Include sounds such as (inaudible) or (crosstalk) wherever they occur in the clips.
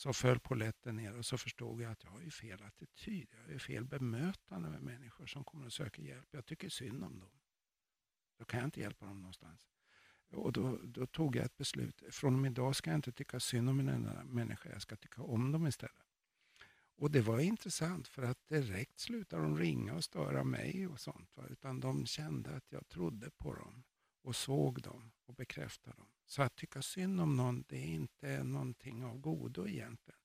Så föll polletten ner och så förstod jag att jag har ju fel attityd. Jag har ju fel bemötande med människor som kommer och söker hjälp. Jag tycker synd om dem. Då kan jag inte hjälpa dem någonstans. Och då, då, tog jag ett beslut. Från och med idag ska jag inte tycka synd om en enda människa, jag ska tycka om dem istället. Och det var intressant för att direkt slutade de ringa och störa mig och sånt. Va? Utan de kände att jag trodde på dem och såg dem och bekräftade dem. Så att tycka synd om någon, det är inte någonting av godo egentligen.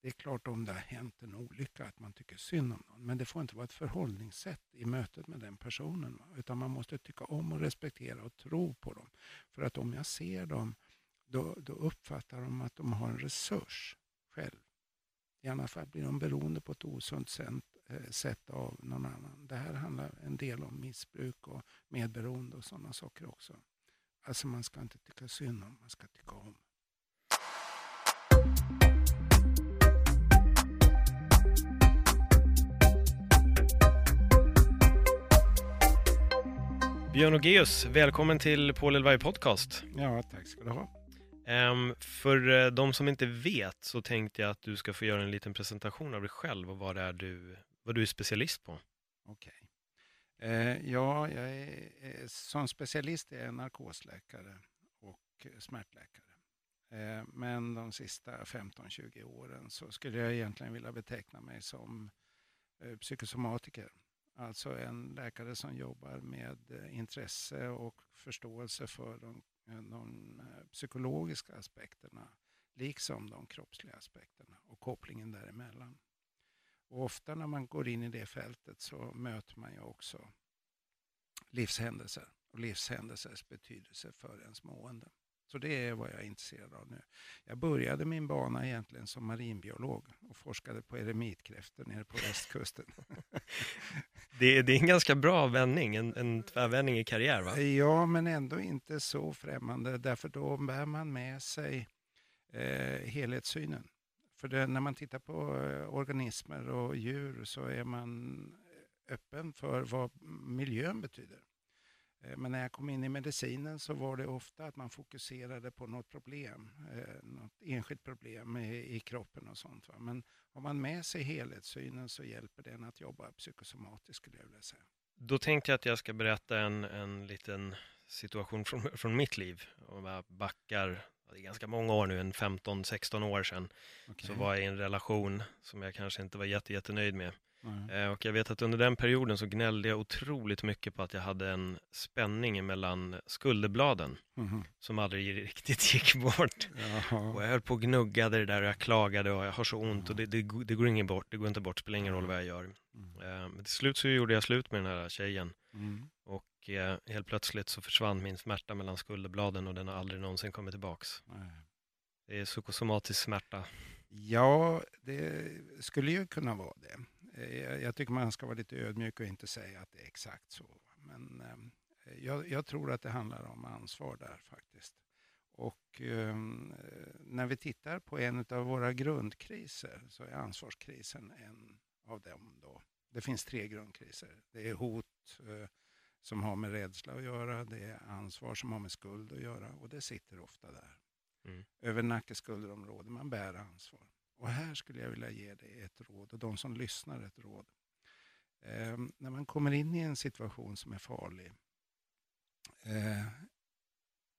Det är klart om det har hänt en olycka att man tycker synd om någon. Men det får inte vara ett förhållningssätt i mötet med den personen. Utan man måste tycka om och respektera och tro på dem. För att om jag ser dem, då, då uppfattar de att de har en resurs själv. I annat fall blir de beroende på ett osunt eh, sätt av någon annan. Det här handlar en del om missbruk och medberoende och sådana saker också. Alltså man ska inte tycka synd om, man ska tycka om. Björn Ogeus, välkommen till Paul Elvaj Podcast. Ja, tack ska du ha. Um, för uh, de som inte vet så tänkte jag att du ska få göra en liten presentation av dig själv och vad det är du, vad du är specialist på. Okej. Okay. Eh, ja, jag är, eh, som specialist är jag narkosläkare och smärtläkare. Eh, men de sista 15-20 åren så skulle jag egentligen vilja beteckna mig som psykosomatiker. Alltså en läkare som jobbar med intresse och förståelse för de, de psykologiska aspekterna liksom de kroppsliga aspekterna och kopplingen däremellan. Och ofta när man går in i det fältet så möter man ju också livshändelser och livshändelsers betydelse för ens mående. Så det är vad jag är intresserad av nu. Jag började min bana egentligen som marinbiolog och forskade på eremitkräftor nere på västkusten. (laughs) det, är, det är en ganska bra vändning, en, en tvärvändning i karriär va? Ja, men ändå inte så främmande därför då bär man med sig eh, helhetssynen. För det, när man tittar på eh, organismer och djur så är man eh, öppen för vad miljön betyder. Eh, men när jag kom in i medicinen så var det ofta att man fokuserade på något problem, något enskilt problem i, kroppen och sånt. Men har man med sig helhetssynen så hjälper den att jobba psykosomatiskt skulle jag vilja säga. Då tänkte jag att jag ska berätta en, en liten situation från, från mitt liv. Om jag backar, det är ganska många år nu, en 15-16 år sedan, okay. så var jag i en relation som jag kanske inte var jätte, jättenöjd med. Mm. Och jag vet att under den perioden så gnällde jag otroligt mycket på att jag hade en spänning mellan skulderbladen mm. som aldrig (laughs) riktigt gick bort. Jaha. Och jag höll på och gnuggade det där och jag klagade och jag har så ont och det, det, det går ingen bort, det går inte bort, det spelar ingen roll vad jag gör. Mm. Men till slut så gjorde jag slut med den här tjejen mm. Och eh, helt plötsligt så försvann min smärta mellan skulderbladen och den har aldrig någonsin kommit tillbaks. Det är psykosomatisk smärta. Ja, det skulle ju kunna vara det. Eh, jag tycker man ska vara lite ödmjuk och inte säga att det är exakt så. Men ehm, jag, jag tror att det handlar om ansvar där faktiskt. Och um, när vi tittar på en av våra grundkriser så är ansvarskrisen en av dem. Då. Det finns tre grundkriser. Det är hot som har med rädsla att göra, det är ansvar som har med skuld att göra och det sitter ofta där. Mm. Över nackeskulderområdet, man bär ansvar. Och här skulle jag vilja ge dig ett råd och de som lyssnar ett råd. Eh, när man kommer in i en situation som är farlig eh,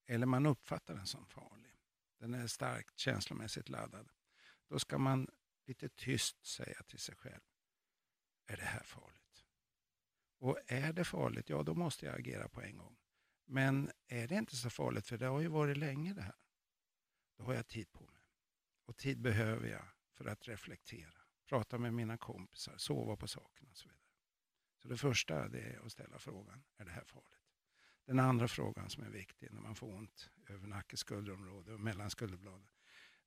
eller man uppfattar den som farlig, den är starkt känslomässigt laddad, då ska man lite tyst säga till sig själv, är det här farligt? Och är det farligt, ja då måste jag agera på en gång. Men är det inte så farligt, för det har ju varit länge det här, då har jag tid på mig. Och tid behöver jag för att reflektera, prata med mina kompisar, sova på saken och så vidare. Så det första det är att ställa frågan, är det här farligt? Den andra frågan som är viktig när man får ont över nacke, skulderområde och mellan skulderbladen,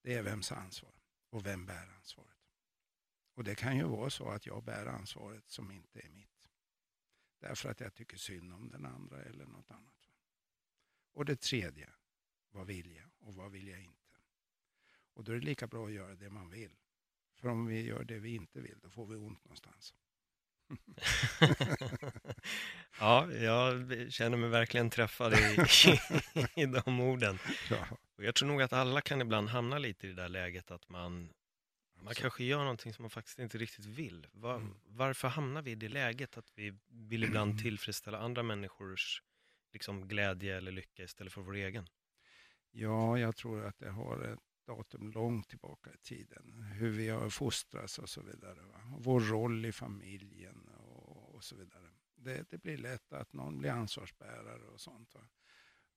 det är vems ansvar och vem bär ansvaret? Och det kan ju vara så att jag bär ansvaret som inte är mitt. Därför att jag tycker synd om den andra eller något annat. Och det tredje, vad vill jag och vad vill jag inte? Och då är det lika bra att göra det man vill. För om vi gör det vi inte vill, då får vi ont någonstans. (laughs) ja, jag känner mig verkligen träffad i, i, de orden. Ja. Och jag tror nog att alla kan ibland hamna lite i det där läget att man, man kanske gör någonting som man faktiskt inte riktigt vill. Var, mm. Varför hamnar vi i det läget att vi vill ibland (clears throat) tillfredsställa andra människors liksom, glädje eller lycka istället för vår egen? Ja, jag tror att det har ett datum långt tillbaka i tiden. Hur vi har fostrats och så vidare. Va? Vår roll i familjen och, och så vidare. Det, det, blir lätt att någon blir ansvarsbärare och sånt. Va?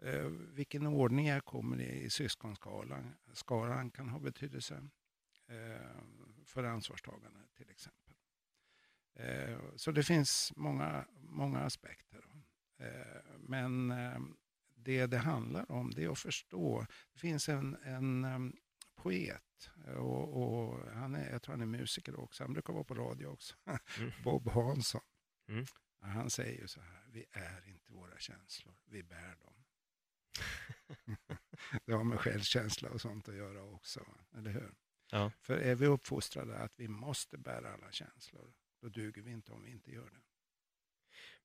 Eh, vilken ordning jag kommer i, i syskonskaran skaran kan ha betydelse för ansvarstagande till exempel. Eh, så det finns många, många aspekter. Eh, men eh, det det handlar om det är att förstå. Det finns en, en poet och, och, han är, jag tror han är musiker också. Han brukar vara på radio också. Mm. (laughs) Bob Hansson. Mm. Han säger ju så här, vi är inte våra känslor, vi bär dem. (laughs) (laughs) det har med självkänsla och sånt att göra också, eller hur? Ja. För är vi uppfostrade att vi måste bära alla känslor, då duger vi inte om vi inte gör det.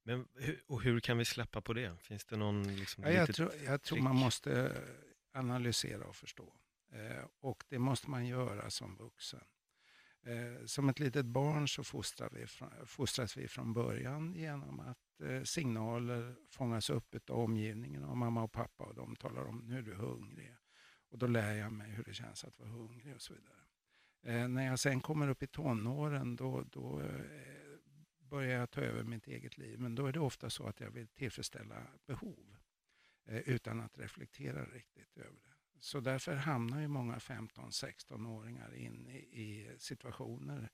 Men och hur kan vi släppa på det? Finns det någon liksom, ja, jag, tror, jag tror man måste analysera och förstå. Eh, och det måste man göra som vuxen. Eh, som ett litet barn så fostrar vi, fostras vi från början genom att eh, signaler fångas upp av omgivningen och mamma och pappa och de talar om nu är du hungrig. Och då lär jag mig hur det känns att vara hungrig och så vidare. Eh, när jag sen kommer upp i tonåren då, då eh, börjar jag ta över mitt eget liv. Men då är det ofta så att jag vill tillfredsställa behov eh, utan att reflektera riktigt över det. Så därför hamnar ju många 15-16-åringar in i, i, situationer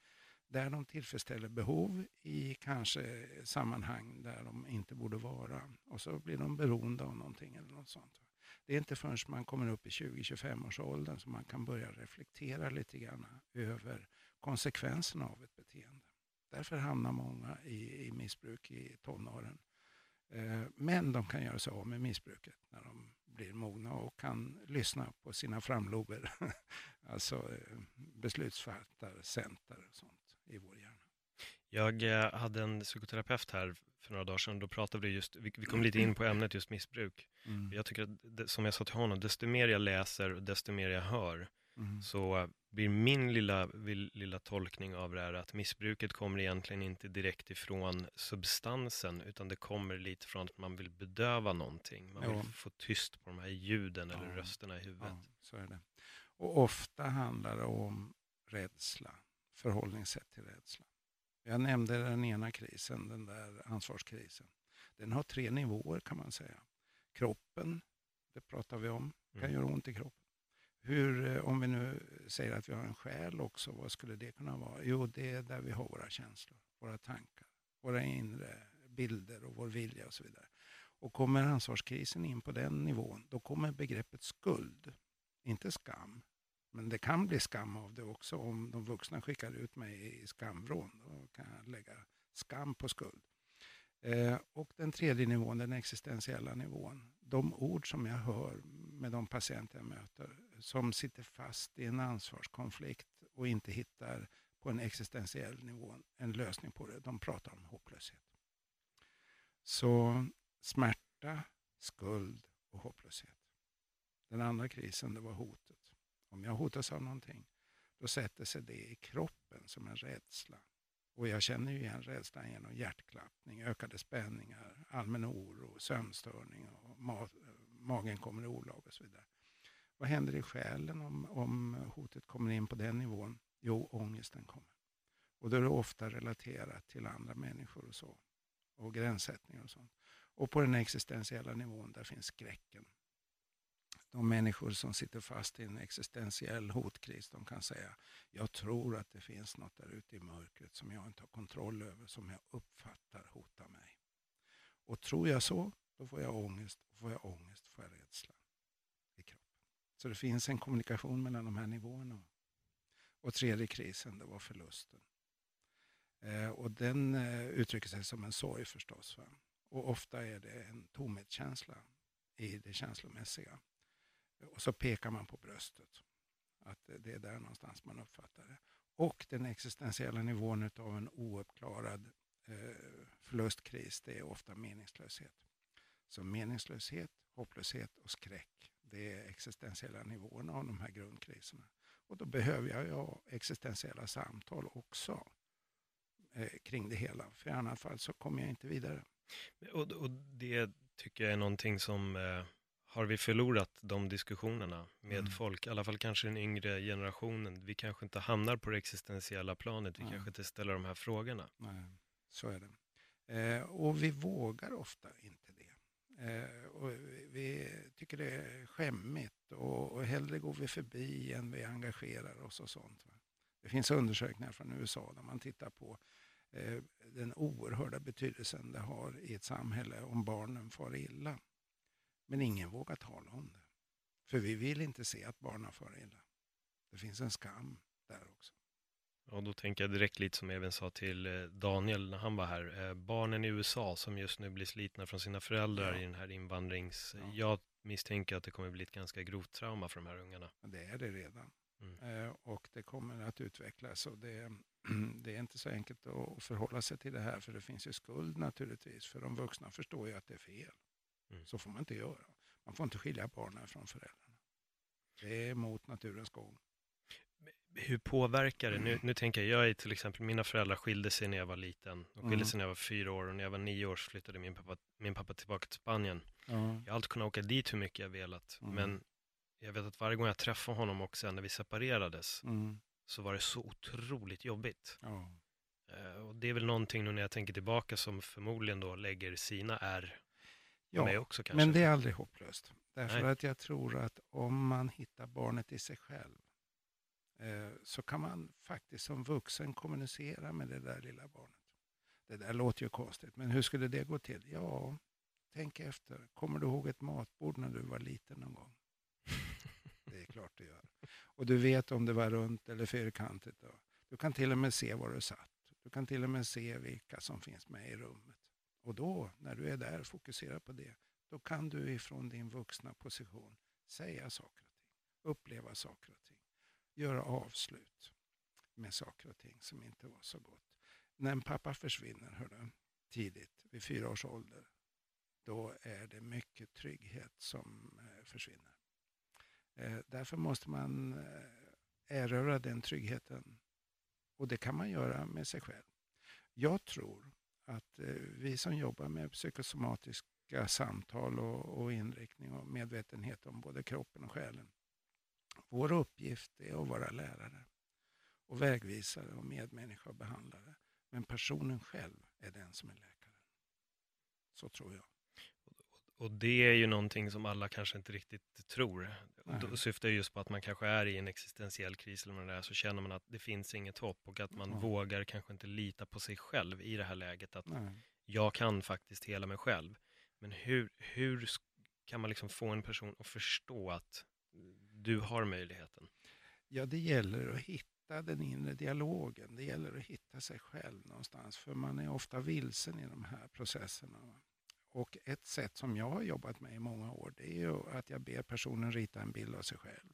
där de tillfredsställer behov i kanske sammanhang där de inte borde vara. Och så blir de beroende av någonting eller något sånt. Det är inte förrän man kommer upp i 20-25 års åldern som man kan börja reflektera lite grann över konsekvenserna av ett beteende. Därför hamnar många i, i missbruk i tonåren. Eh, men de kan göra sig av med missbruket när de blir mogna och kan lyssna på sina framlober. (laughs) alltså eh, beslutsfattarcenter och sånt i vår hjärna. Jag eh, hade en psykoterapeut här för några dagar sedan. Då pratade vi just, vi, kom lite in på (clears throat) ämnet just missbruk. Mm. Jag tycker att, som jag sa till honom, desto mer jag läser och desto mer jag hör, mm. så blir min lilla, lilla tolkning av det här att missbruket kommer egentligen inte direkt ifrån substansen utan det kommer lite från att man vill bedöva någonting. Man vill ja. få tyst på de här ljuden eller ja. rösterna i huvudet. Ja, så är det. Och ofta handlar det om rädsla, förhållningssätt till rädsla. Jag nämnde den ena krisen, den där ansvarskrisen. Den har tre nivåer kan man säga. Kroppen, det pratar vi om, kan mm. göra ont i kroppen. Hur, eh, om vi nu säger att vi har en själ också, vad skulle det kunna vara? Jo, det är där vi har våra känslor, våra tankar, våra inre bilder och vår vilja och så vidare. Och kommer ansvarskrisen in på den nivån, då kommer begreppet skuld, inte skam. Men det kan bli skam av det också om de vuxna skickar ut mig i skamvrån. Då kan jag lägga skam på skuld. Eh, och den tredje nivån, den existentiella nivån. De ord som jag hör med de patienter jag möter som sitter fast i en ansvarskonflikt och inte hittar på en existentiell nivå en lösning på det. De pratar om hopplöshet. Så smärta, skuld och hopplöshet. Den andra krisen det var hotet. Om jag hotas av någonting, då sätter sig det i kroppen som en rädsla. Och jag känner ju igen rädslan genom hjärtklappning, ökade spänningar, allmän oro, sömnstörning och ma magen kommer i olag och så vidare. Vad händer i själen om, om hotet kommer in på den nivån? Jo, ångesten kommer. Och då är det ofta relaterat till andra människor och så. Och gränssättningar och sånt. Och på den existentiella nivån, där finns skräcken. De människor som sitter fast i en existentiell hotkris, de kan säga, jag tror att det finns något där ute i mörkret som jag inte har kontroll över, som jag uppfattar hotar mig. Och tror jag så, då får jag ångest. Och får jag ångest får jag rädsla i kroppen. Så det finns en kommunikation mellan de här nivåerna. Och tredje krisen, det var förlusten. Eh, och den eh, uttrycker sig som en sorg förstås. Va? Och ofta är det en tomhetskänsla i det känslomässiga. Och så pekar man på bröstet. Att det är där någonstans man uppfattar det. Och den existentiella nivån av en ouppklarad eh, förlustkris, det är ofta meningslöshet. Så meningslöshet, hopplöshet och skräck, det är existentiella nivåerna av de här grundkriserna. Och då behöver jag ja, existentiella samtal också eh, kring det hela. För i annat fall så kommer jag inte vidare. Och, och det tycker jag är någonting som eh, har vi förlorat de diskussionerna med mm. folk, i alla fall kanske den yngre generationen. Vi kanske inte hamnar på det existentiella planet, vi Nej. kanske inte ställer de här frågorna. Nej, så är det. Eh, och vi vågar ofta inte det. Eh, och vi tycker det är skämmigt och, och hellre går vi förbi än vi engagerar oss och sånt. Va? Det finns undersökningar från USA där man tittar på eh, den oerhörda betydelsen det har i ett samhälle om barnen far illa. Men ingen vågar tala om det. För vi vill inte se att barnen far illa. Det finns en skam där också. Och då tänker jag direkt lite som jag även sa till eh, Daniel när han var här. Eh, barnen i USA som just nu blir slitna från sina föräldrar ja. i den här invandrings... Ja. Jag misstänker att det kommer bli ett ganska grovt trauma för de här ungarna. Det är det redan. Mm. Eh, och det kommer att utvecklas. Och det, (clears throat) det är inte så enkelt att förhålla sig till det här för det finns ju skuld naturligtvis. För de vuxna förstår ju att det är fel. Mm. Så får man inte göra. Man får inte skilja barnen från föräldrarna. Det är mot naturens gång. Hur påverkar det? Nu, mm. nu tänker jag, jag är till exempel, mina föräldrar skilde sig när jag var liten. De skilde mm. sig när jag var fyra år och när jag var nio år så flyttade min pappa, min pappa tillbaka till Spanien. Mm. Jag har alltid kunnat åka dit hur mycket jag velat. Mm. Men jag vet att varje gång jag träffade honom och sen när vi separerades mm. så var det så otroligt jobbigt. Uh, och det är väl någonting nu när jag tänker tillbaka som förmodligen då lägger sina ärr ja, också. Men det är aldrig hopplöst. Därför Nej. att jag tror att om man hittar barnet i sig själv eh, så kan man faktiskt som vuxen kommunicera med det där lilla barnet. Det där låter ju konstigt, men hur skulle det gå till? Ja, tänk efter. Kommer du ihåg ett matbord när du var liten någon gång? (laughs) Det är klart du gör. Och du vet om det var runt eller fyrkantigt. Då. Du kan till och med se var du satt. Du kan till och med se vilka som finns med i rummet. Och då, när du är där, fokuserar på det, då kan du ifrån din vuxna position säga saker och ting, uppleva saker och ting, göra avslut med saker och ting som inte var så gott. När en pappa försvinner, hörde, tidigt, vid fyra års ålder, då är det mycket trygghet som eh, försvinner. Eh, därför måste man eh, erövra den tryggheten. Och det kan man göra med sig själv. Jag tror att eh, vi som jobbar med psykosomatiska samtal och, och inriktning och medvetenhet om både kroppen och själen. Vår uppgift är att vara lärare och vägvisare och medmänniska och behandlare. Men personen själv är den som är läkaren. Så tror jag. Och det är ju någonting som alla kanske inte riktigt tror. Nej. Då syftar just på att man kanske är i en existentiell kris eller vad det är, så känner man att det finns inget hopp och att man mm. vågar kanske inte lita på sig själv i det här läget. Att Nej. jag kan faktiskt hela mig själv. Men hur, hur kan man liksom få en person att förstå att du har möjligheten? Ja, det gäller att hitta den inre dialogen. Det gäller att hitta sig själv någonstans, för man är ofta vilsen i de här processerna. Och ett sätt som jag har jobbat med i många år, det är ju att jag ber personen rita en bild av sig själv.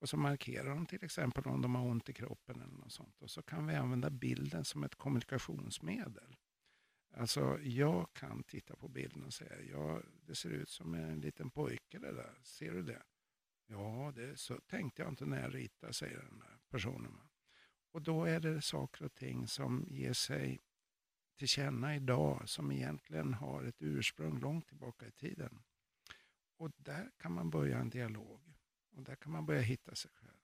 Och så markerar de till exempel om de har ont i kroppen eller något sånt. Och så kan vi använda bilden som ett kommunikationsmedel. Alltså jag kan titta på bilden och säga, ja det ser ut som en liten pojke det där, ser du det? Ja, det så tänkte jag inte när jag ritade, säger den där personen. Och då är det saker och ting som ger sig till känna idag som egentligen har ett ursprung långt tillbaka i tiden. Och där kan man börja en dialog och där kan man börja hitta sig själv.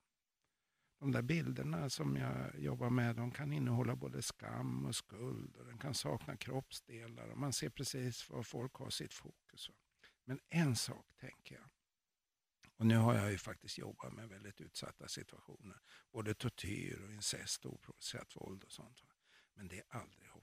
De där bilderna som jag jobbar med, de kan innehålla både skam och skuld och den kan sakna kroppsdelar och man ser precis var folk har sitt fokus. Men en sak tänker jag, och nu har jag ju faktiskt jobbat med väldigt utsatta situationer, både tortyr och incest och oprovocerat våld och sånt. Men det är aldrig.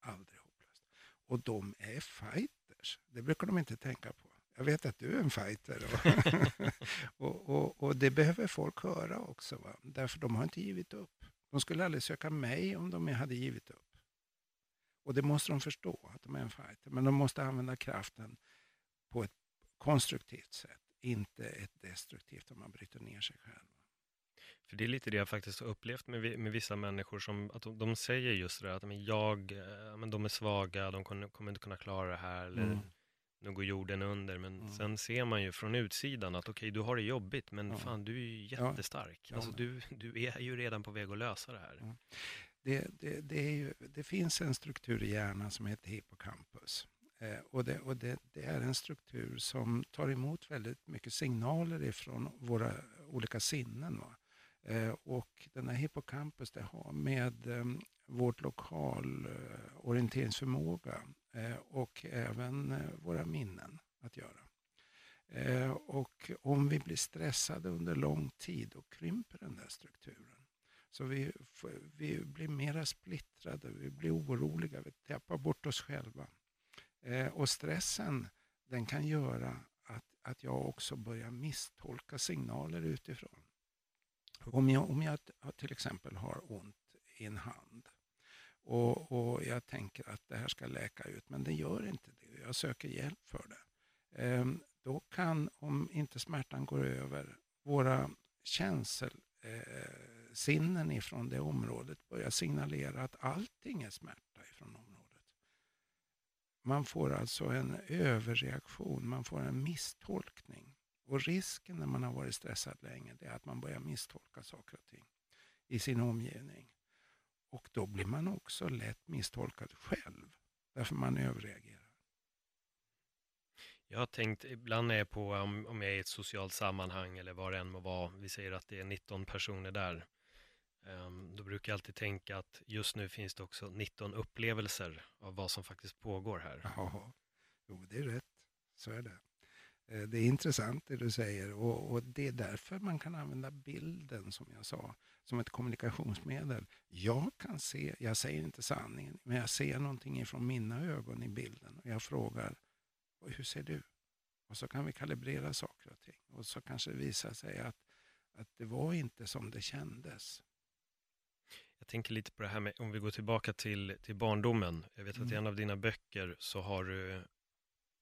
Aldrig hopplöst. Och de är fighters. Det brukar de inte tänka på. Jag vet att du är en fighter. (laughs) Och, och, och, det behöver folk höra också. Va? Därför de har inte givit upp. De skulle aldrig söka mig om de hade givit upp. Och det måste de förstå, att de är en fighter. Men de måste använda kraften på ett konstruktivt sätt, inte ett destruktivt om man bryter ner sig själv. För det är lite det jag faktiskt har upplevt med, med vissa människor som att de, de säger just det där att men jag, eh, men de är svaga, de kommer, kommer inte kunna klara det här eller mm. nu går jorden under. Men mm. sen ser man ju från utsidan att okej, okay, du har det jobbigt, men ja. fan, du är ju jättestark. Ja. Alltså, du, du är ju redan på väg att lösa det här. Ja. Det, det, det, ju, det, finns en struktur i hjärnan som heter hippocampus. Eh, och, det, och det, är en struktur som tar emot väldigt mycket signaler ifrån våra olika sinnen. Va? Eh, och den här hippocampus det har med ehm, vårt lokal eh, orienteringsförmåga eh, och även våra minnen att göra. Och om vi blir stressade under lång tid, och krymper den där strukturen. Så vi, vi blir mera splittrade, vi blir oroliga, vi tappar bort oss själva. Och stressen den kan göra att, att jag också börjar misstolka signaler utifrån. Om jag, om jag till exempel har ont i en hand och, och jag tänker att det här ska läka ut, men det gör inte det. Jag söker hjälp för det. Ehm, då kan, om inte smärtan går över, våra känselsinnen eh, ifrån det området börjar signalera att allting är smärta ifrån området. Man får alltså en överreaktion, man får en misstolkning. Och risken när man har varit stressad länge är att man börjar misstolka saker och ting i sin omgivning. Och då blir man också lätt misstolkad själv, därför man överreagerar. Jag har tänkt, ibland är jag på om, om jag är i ett socialt sammanhang eller vad det än må vara, vi säger att det är 19 personer där. Um, då brukar jag alltid tänka att just nu finns det också 19 upplevelser av vad som faktiskt pågår här. Ja, jo, det är rätt. Så är det. Eh, det är intressant det du säger och, och, det är därför man kan använda bilden som jag sa, som ett kommunikationsmedel. Jag kan se, jag säger inte sanningen, men jag ser någonting ifrån mina ögon i bilden och jag frågar, hur ser du? Och så kan vi kalibrera saker och ting och så kanske det visar sig att, att det var inte som det kändes. Jag tänker lite på det här med, om vi går tillbaka till, till barndomen. Jag vet mm. att i mm. en av dina böcker så har du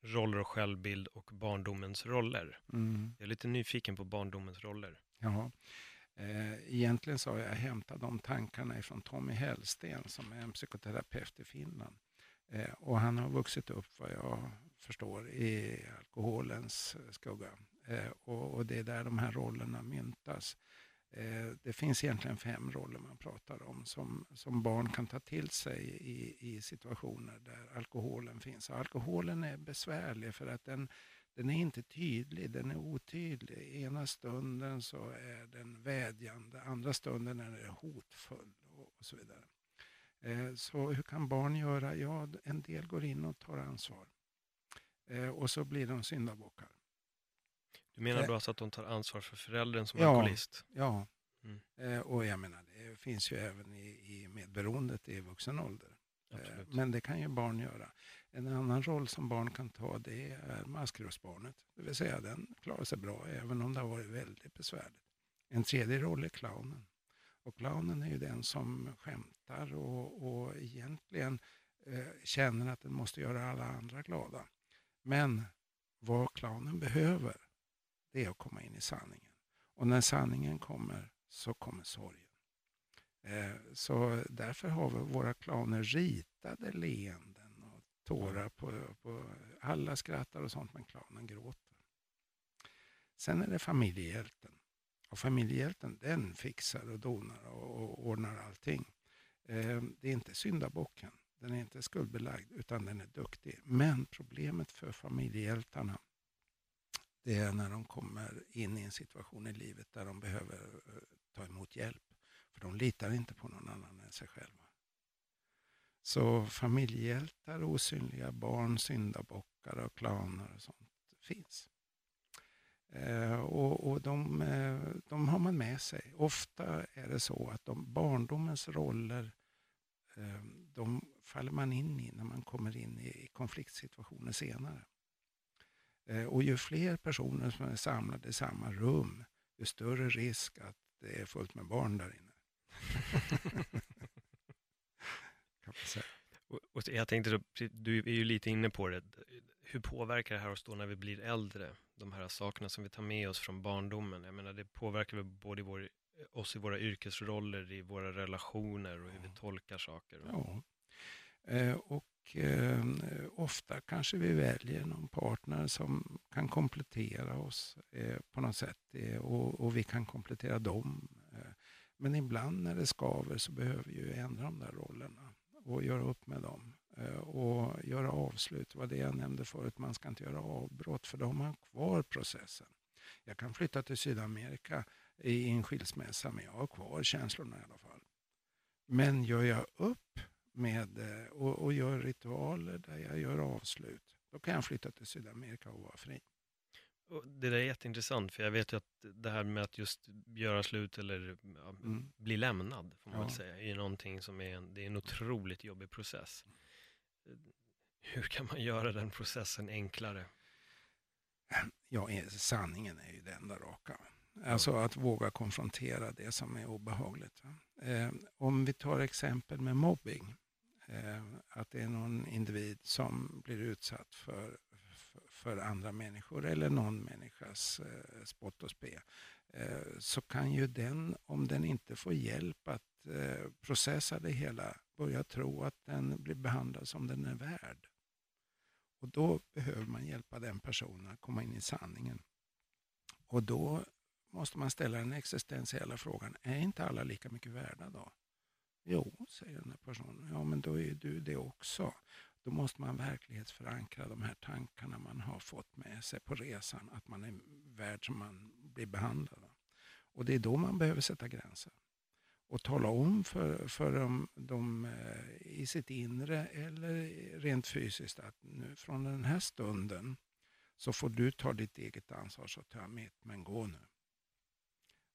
roller och självbild och barndomens roller. Mm. Jag är lite nyfiken på barndomens roller. Jaha. Eh, egentligen så har jag hämtat de tankarna ifrån Tommy Hellsten som är en psykoterapeut i Finland. Eh, och han har vuxit upp, vad jag förstår, i alkoholens skugga. Eh, och det är där de här rollerna myntas. Eh, det finns egentligen fem roller man pratar om som, som barn kan ta till sig i, i situationer där alkoholen finns. alkoholen är besvärlig för att den, den är inte tydlig, den är otydlig. Ena stunden så är den vädjande, andra stunden är den hotfull och, och så vidare. Eh, så hur kan barn göra? Ja, en del går in och tar ansvar. Eh, och så blir de syndabockar. Du menar då alltså att de tar ansvar för föräldern som ja, alkoholist? Ja, mm. eh, och jag menar det finns ju även i, i medberoendet i vuxen ålder. Eh, men det kan ju barn göra. En annan roll som barn kan ta det är maskrosbarnet. Det vill säga den klarar sig bra även om det har varit väldigt besvärligt. En tredje roll är clownen. Och clownen är ju den som skämtar och, och egentligen eh, känner att den måste göra alla andra glada. Men vad clownen behöver det är att komma in i sanningen. Och när sanningen kommer så kommer sorgen. Eh, så därför har vi våra clowner ritade leenden och tårar på, på alla skrattar och sånt men clownen gråter. Sen är det familjehjälten. Och familjehjälten den fixar och donar och, och ordnar allting. Eh, det är inte syndabocken. Den är inte skuldbelagd utan den är duktig. Men problemet för familjehjältarna det är när de kommer in i en situation i livet där de behöver eh, ta emot hjälp. För de litar inte på någon annan än sig själva. Så familjehjältar, osynliga barn, syndabockar och klaner och sånt finns. Eh, och, och de, eh, de, har man med sig. Ofta är det så att de barndomens roller eh, de faller man in i när man kommer in i konfliktsituationer senare. Eh, och ju fler personer som är samlade i samma rum, ju större risk att det är fullt med barn där inne. (laughs) kan man säga. Och, jag tänkte, du är ju lite inne på det, hur påverkar det här oss då när vi blir äldre? De här sakerna som vi tar med oss från barndomen. Jag menar, det påverkar väl både vår, oss i våra yrkesroller, i våra relationer och hur vi tolkar saker. Ja. Eh, och ehm, ofta kanske vi väljer någon partner som kan komplettera oss eh, på något sätt eh, och, och, vi kan komplettera dem. Men ibland när det skaver så behöver vi ju ändra de där rollerna och göra upp med dem och göra avslut. Det var det jag nämnde förut, man ska inte göra avbrott för då har man kvar processen. Jag kan flytta till Sydamerika i en skilsmässa men jag har kvar känslorna i alla fall. Men gör jag upp med, eh, och, och gör ritualer där jag gör avslut. Då kan jag flytta till Sydamerika och vara fri. Det där är jätteintressant, för jag vet ju att det här med att just göra slut eller ja, mm. bli lämnad, får man ja. väl säga, är någonting som är en, det är en otroligt jobbig process. Hur kan man göra den processen enklare? Ja, sanningen är ju det enda raka. Alltså att våga konfrontera det som är obehagligt. Eh, om vi tar exempel med mobbing Eh, Eh, att det är någon individ som blir utsatt för, för, andra människor eller någon människas eh, spott och spe. Eh, så kan ju den, om den inte får hjälp att eh, processa det hela, börja tro att den blir behandlad som den är värd. Och då behöver man hjälpa den personen att komma in i sanningen. Och då måste man ställa den existentiella frågan, är inte alla lika mycket värda då? Jo, säger den här personen. Ja, men då är du det också. Då måste man verklighetsförankra de här tankarna man har fått med sig på resan, att man är värd som man blir behandlad. Och det är då man behöver sätta gränser och tala om för, för dem, dem eh, i sitt inre eller rent fysiskt att nu från den här stunden så får du ta ditt eget ansvar så tar jag mitt, men gå nu.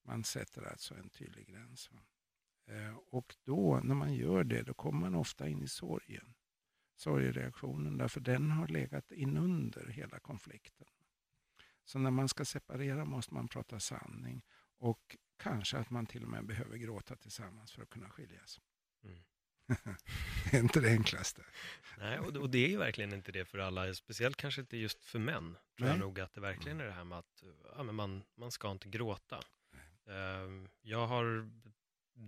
Man sätter alltså en tydlig gräns. Eh, och då, när man gör det, då kommer man ofta in i sorgen. Sorgereaktionen, därför den har legat inunder hela konflikten. Så när man ska separera måste man prata sanning och kanske att man till och med behöver gråta tillsammans för att kunna skiljas. Mm. (laughs) det är inte det enklaste. Nej, och, och, det är ju verkligen inte det för alla, speciellt kanske inte just för män. Tror jag nog att det verkligen är det här med att ja, man, man ska inte gråta. Uh, jag har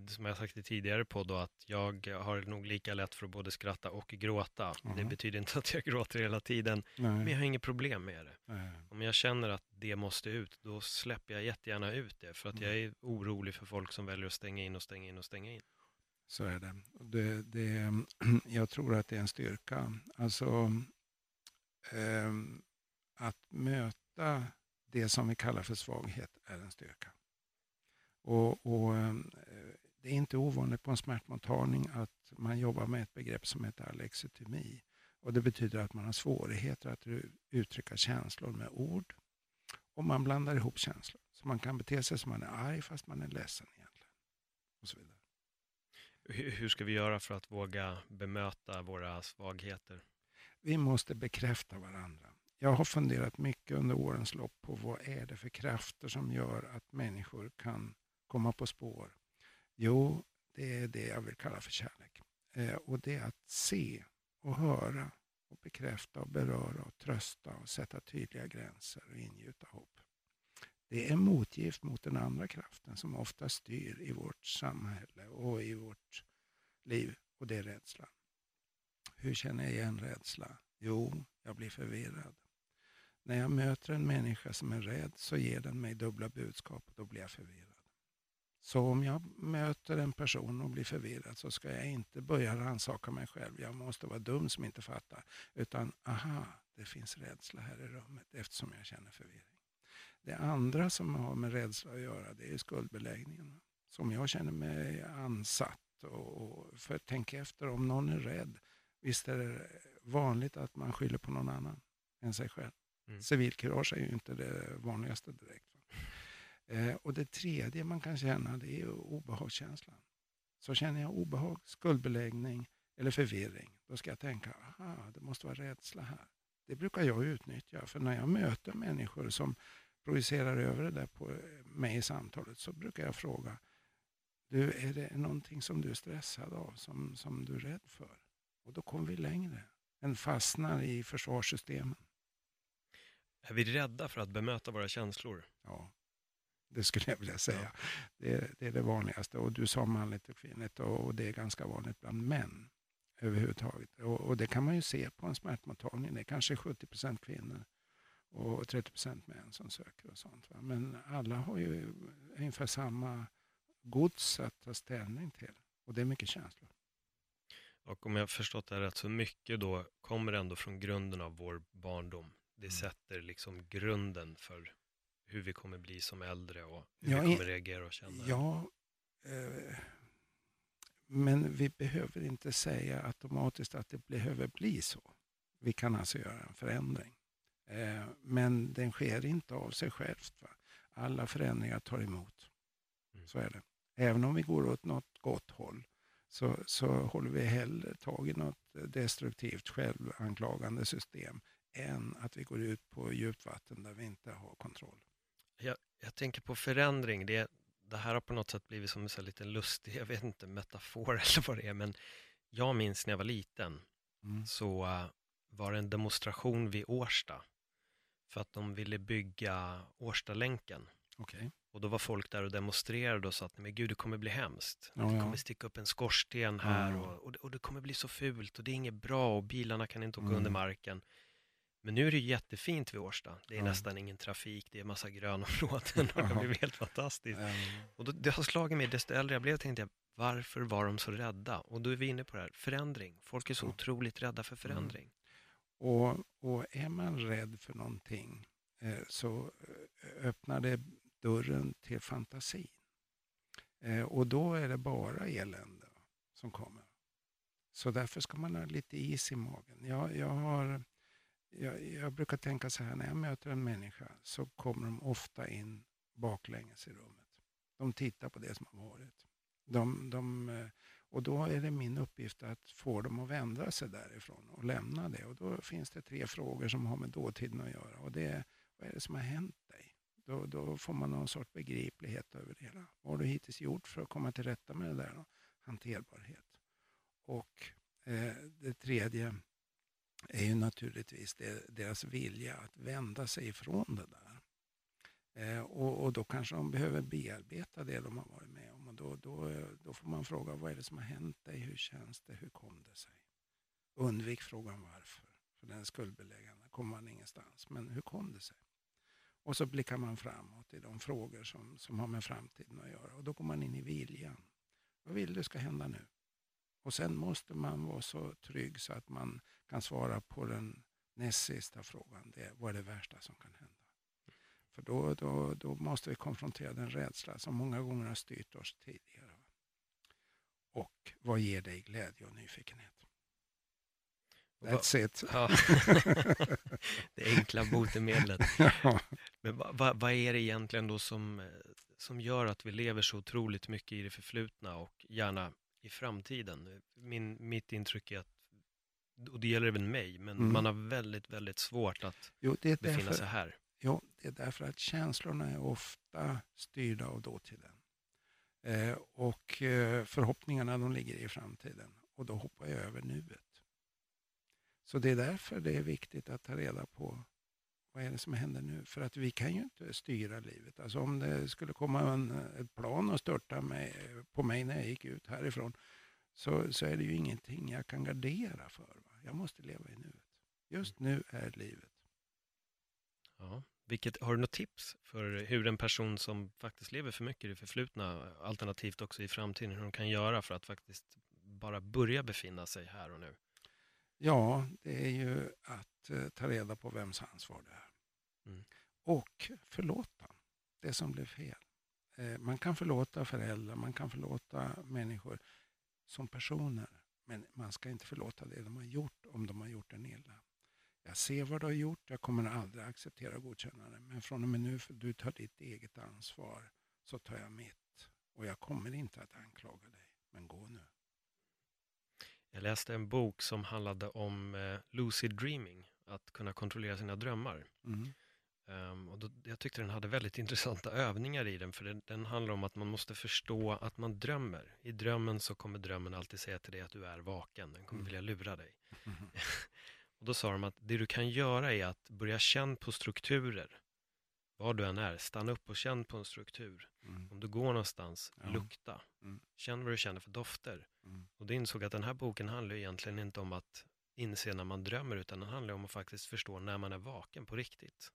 som jag sagt i tidigare på då, att jag har nog lika lätt för att både skratta och gråta. Mm. Det betyder inte att jag gråter hela tiden, Nej. men jag har inget problem med det. Nej. Om jag känner att det måste ut, då släpper jag jättegärna ut det, för att mm. jag är orolig för folk som väljer att stänga in och stänga in och stänga in. Så är det. det, det (clears throat) jag tror att det är en styrka. Alltså, eh, att möta det som vi kallar för svaghet är en styrka. Och, och ehm, det är inte ovanligt på en smärtmottagning att man jobbar med ett begrepp som heter alexitomi. Och det betyder att man har svårigheter att uttrycka känslor med ord. Och man blandar ihop känslor. Så man kan bete sig som man är arg fast man är ledsen egentligen. Och så vidare. Hur ska vi göra för att våga bemöta våra svagheter? Vi måste bekräfta varandra. Jag har funderat mycket under årens lopp på vad är det för krafter som gör att människor kan komma på spår Jo, det är det jag vill kalla för kärlek. Eh, och det är att se och höra och bekräfta och beröra och trösta och sätta tydliga gränser och ingjuta hopp. Det är motgift mot den andra kraften som ofta styr i vårt samhälle och i vårt liv och det är rädslan. Hur känner jag igen rädsla? Jo, jag blir förvirrad. När jag möter en människa som är rädd så ger den mig dubbla budskap och då blir jag förvirrad. Så om jag möter en person och blir förvirrad så ska jag inte börja rannsaka mig själv. Jag måste vara dum som inte fattar. Utan, aha, det finns rädsla här i rummet eftersom jag känner förvirring. Det andra som har med rädsla att göra det är skuldbeläggningen. Som jag känner mig ansatt. Och, för tänk efter, om någon är rädd, visst är det vanligt att man skyller på någon annan än sig själv. Mm. Civilkurage är ju inte det vanligaste direkt. Eh, och det tredje man kan känna det är obehagskänslan. Så känner jag obehag, skuldbeläggning eller förvirring, då ska jag tänka, aha, det måste vara rädsla här. Det brukar jag utnyttja, för när jag möter människor som projicerar över det där på mig i samtalet så brukar jag fråga, du, är det någonting som du är stressad av, som, som du är rädd för? Och då kommer vi längre än fastnar i försvarssystemen. Är vi rädda för att bemöta våra känslor? Ja, det skulle jag vilja säga. Ja. Det, det, är det vanligaste. Och du sa manligt och kvinnligt och det är ganska vanligt bland män överhuvudtaget. Och, och det kan man ju se på en smärtmottagning. Det är kanske 70 procent kvinnor och 30 procent män som söker och sånt. Va? Men alla har ju ungefär samma gods att ta ställning till. Och det är mycket känslor. Och om jag förstått det här rätt så mycket då kommer ändå från grunden av vår barndom. Det mm. sätter liksom grunden för hur vi kommer bli som äldre och hur ja, vi kommer reagera och känna. Ja, eh, men vi behöver inte säga automatiskt att det behöver bli så. Vi kan alltså göra en förändring. Eh, men den sker inte av sig självt. Va? Alla förändringar tar emot. Mm. Så är det. Även om vi går åt något gott håll så, så håller vi hellre tag i något destruktivt självanklagande system än att vi går ut på djupt vatten där vi inte har kontroll. Jag, jag tänker på förändring. Det, det här har på något sätt blivit som en så lite lustig, (laughs) jag vet inte, metafor (laughs) eller vad det är, men jag minns när jag var liten mm. så uh, var det en demonstration vid Årsta för att de ville bygga Årstalänken. Okay. Och då var folk där och demonstrerade och sa att men gud det kommer bli hemskt. Ja, det kommer sticka upp en skorsten här ja. och, och, och, det kommer bli så fult och det är inget bra och bilarna kan inte åka mm. under marken. Men nu är det jättefint vid Årsta. Det är ja. nästan ingen trafik, det är massa grönområden och det (laughs) blir helt fantastiskt. Och då, det har slagit mig, desto äldre jag blev tänkte jag, varför var de så rädda? Och då är vi inne på det här, förändring. Folk är så otroligt rädda för förändring. Mm. Och, och är man rädd för någonting eh, så eh, öppnar det dörren till fantasin. Eh, och då är det bara elände som kommer. Så därför ska man ha lite is i magen. Jag, jag, har, jag, jag brukar tänka så här, när jag möter en människa så kommer de ofta in baklänges i rummet. De tittar på det som har varit. De, de, eh, och då är det min uppgift att få dem att vända sig därifrån och lämna det. Och då finns det tre frågor som har med dåtiden att göra. Och det är, vad är det som har hänt dig? Då, då får man någon sorts begriplighet över det hela. Vad har du hittills gjort för att komma till rätta med det där? Då? Hanterbarhet. Och eh, det tredje är ju naturligtvis det, deras vilja att vända sig ifrån det där. Eh, och, och, då kanske de behöver bearbeta det de har varit med om. Och då, då, då får man fråga, vad är det som har hänt dig? Hur känns det? Hur kom det sig? Undvik frågan varför, för den är skuldbeläggande. kommer man ingenstans. Men hur kom det sig? Och så blickar man framåt i de frågor som, som har med framtiden att göra. Och då går man in i viljan. Vad vill du ska hända nu? Och sen måste man vara så trygg så att man kan svara på den näst sista frågan. Det, vad är det värsta som kan hända? För då, då, då måste vi konfrontera den rädsla som många gånger har styrt oss tidigare. Och vad ger dig glädje och nyfikenhet? That's it. Ja. (laughs) det enkla botemedlet. (laughs) Men vad va, va är det egentligen då som, som gör att vi lever så otroligt mycket i det förflutna och gärna i framtiden? Min, mitt intryck är att, och det gäller även mig, men mm. man har väldigt, väldigt svårt att jo, det befinna därför, sig här. Jo, det är därför att känslorna är ofta styrda av dåtiden. Eh, och eh, förhoppningarna de ligger i framtiden. Och då hoppar jag över nuet. Så det är därför det är viktigt att ta reda på vad är det som händer nu? För att vi kan ju inte styra livet. Alltså om det skulle komma en, ett plan och störta mig, på mig när jag gick ut härifrån så, så är det ju ingenting jag kan gardera för. Va? Jag måste leva i nuet. Just nu är livet. Ja. Vilket, har du något tips för hur en person som faktiskt lever för mycket i det förflutna, alternativt också i framtiden, hur de kan göra för att faktiskt bara börja befinna sig här och nu? Ja, det är ju att eh, ta reda på vems ansvar det är. Mm. Och förlåta det som blev fel. Eh, man kan förlåta föräldrar, man kan förlåta människor som personer. Men man ska inte förlåta det de har gjort om de har gjort en illa. Jag ser vad du har gjort, jag kommer aldrig acceptera och godkänna det. Men från och med nu, för du tar ditt eget ansvar, så tar jag mitt. Och jag kommer inte att anklaga dig, men gå nu. Jag läste en bok som handlade om eh, lucid dreaming, att kunna kontrollera sina drömmar. Mm. Um, och då, jag tyckte den hade väldigt (laughs) intressanta övningar i den, för den, den, handlar om att man måste förstå att man drömmer. I drömmen så kommer drömmen alltid säga till dig att du är vaken, den kommer mm. vilja lura dig. Mm. (laughs) och då sa de att det du kan göra är att börja känna på strukturer. Var du än är, stanna upp och känn på en struktur. Mm. Om du går någonstans, ja. lukta. Mm. Känn vad du känner för dofter. Mm. Och då insåg att den här boken handlar egentligen inte om att inse när man drömmer, utan den handlar om att faktiskt förstå när man är vaken på riktigt.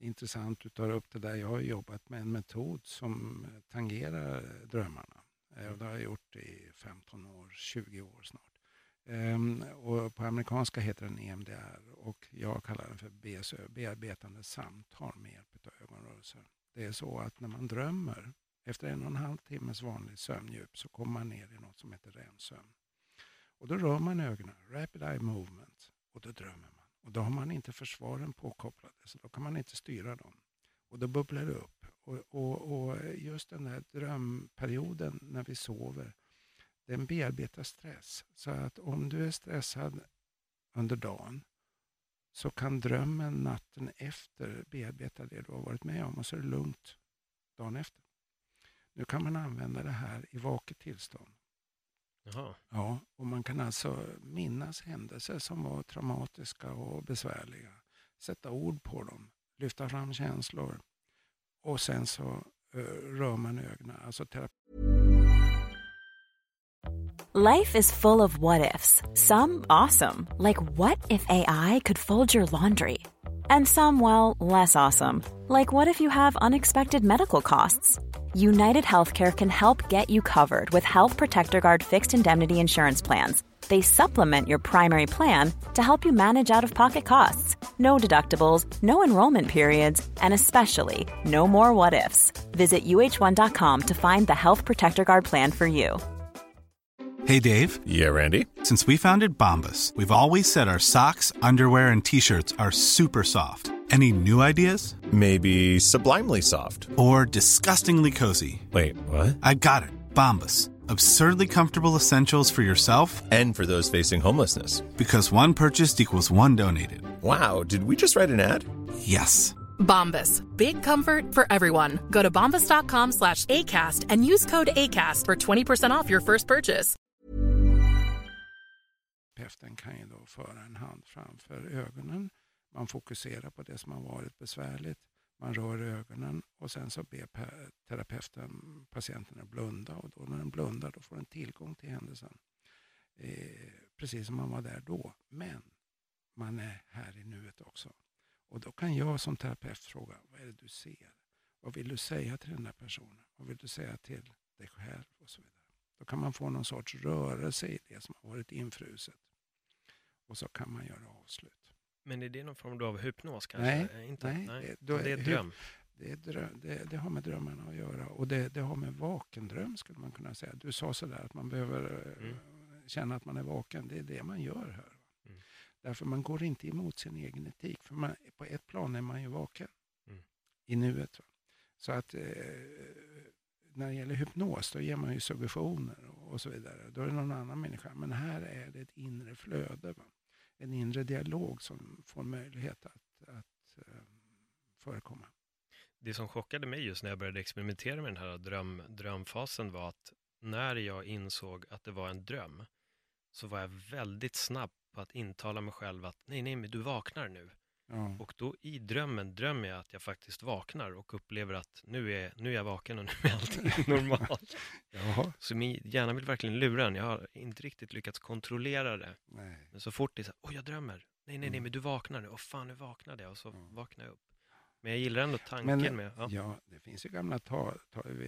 Intressant du tar upp det där. Jag har jobbat med en metod som tangerar drömmarna. Eh, och det har jag gjort i 15 år, 20 år snart. Ehm, och på amerikanska heter den EMDR och jag kallar den för BSÖ, bearbetande samtal med hjälp av ögonrörelser. Det är så att när man drömmer, efter en och en halv timmes vanlig sömndjup, så kommer man ner i något som heter REM-sömn. Och då rör man ögonen, rapid eye movement, och då drömmer man. Och då har man inte försvaren påkopplade, så då kan man inte styra dem. Och då bubblar det upp. Och, och, och just den här drömperioden när vi sover, den bearbetar stress. Så att om du är stressad under dagen så kan drömmen natten efter bearbeta det du har varit med om och så är det lugnt dagen efter. Nu kan man använda det här i vaket tillstånd. Jaha. Ja, och man kan alltså minnas händelser som var traumatiska och besvärliga. Sätta ord på dem, lyfta fram känslor och sen så uh, rör man ögonen. Alltså Life is full of what ifs. Some awesome, like what if AI could fold your laundry? And some, well, less awesome, like what if you have unexpected medical costs? United Healthcare can help get you covered with Health Protector Guard fixed indemnity insurance plans. They supplement your primary plan to help you manage out of pocket costs. No deductibles, no enrollment periods, and especially no more what ifs. Visit uh1.com to find the Health Protector Guard plan for you. Hey, Dave. Yeah, Randy. Since we founded Bombus, we've always said our socks, underwear, and t shirts are super soft. Any new ideas? Maybe sublimely soft. Or disgustingly cozy. Wait, what? I got it. Bombas. Absurdly comfortable essentials for yourself and for those facing homelessness. Because one purchased equals one donated. Wow, did we just write an ad? Yes. Bombas. Big comfort for everyone. Go to bombas.com slash ACAST and use code ACAST for 20% off your first purchase. Terapeuten kan ju då föra en hand framför ögonen Man fokuserar på det som har varit besvärligt. Man rör ögonen och sen så ber terapeuten patienten att blunda och då när den blundar då får den tillgång till händelsen. Eh, precis som man var där då. Men man är här i nuet också. Och då kan jag som terapeut fråga, vad är det du ser? Vad vill du säga till den där personen? Vad vill du säga till dig själv? och så vidare. Då kan man få någon sorts rörelse i det som har varit infruset. Och så kan man göra avslut. Men är det någon form av hypnos kanske? Nej, eh, inte? nej, nej. Det, det är dröm. Det, är dröm det, det, har med drömmarna att göra och det, det har med vakendröm skulle man kunna säga. Du sa sådär att man behöver eh, mm. känna att man är vaken. Det är det man gör här. Mm. Därför man går inte emot sin egen etik. För man, på ett plan är man ju vaken mm. i nuet. Va? Så att eh, när det gäller hypnos då ger man ju suggestioner och, och så vidare. Då är det någon annan människa. Men här är det ett inre flöde. Va? En inre dialog som får möjlighet att, att eh, förekomma. Det som chockade mig just när jag började experimentera med den här dröm, drömfasen var att när jag insåg att det var en dröm så var jag väldigt snabb på att intala mig själv att nej, nej, men du vaknar nu. Ja. Och då i drömmen drömmer jag att jag faktiskt vaknar och upplever att nu är, nu är jag vaken och nu är allting (laughs) normalt. Så min hjärna vill verkligen lura en. Jag har inte riktigt lyckats kontrollera det. Nej. Men så fort det är så åh jag drömmer. Nej, nej, nej, mm. men du vaknar nu. Åh fan, nu vaknade jag. Och så mm. vaknar jag upp. Men jag gillar ändå tanken men, med... Ja. ja. det finns ju gamla tal,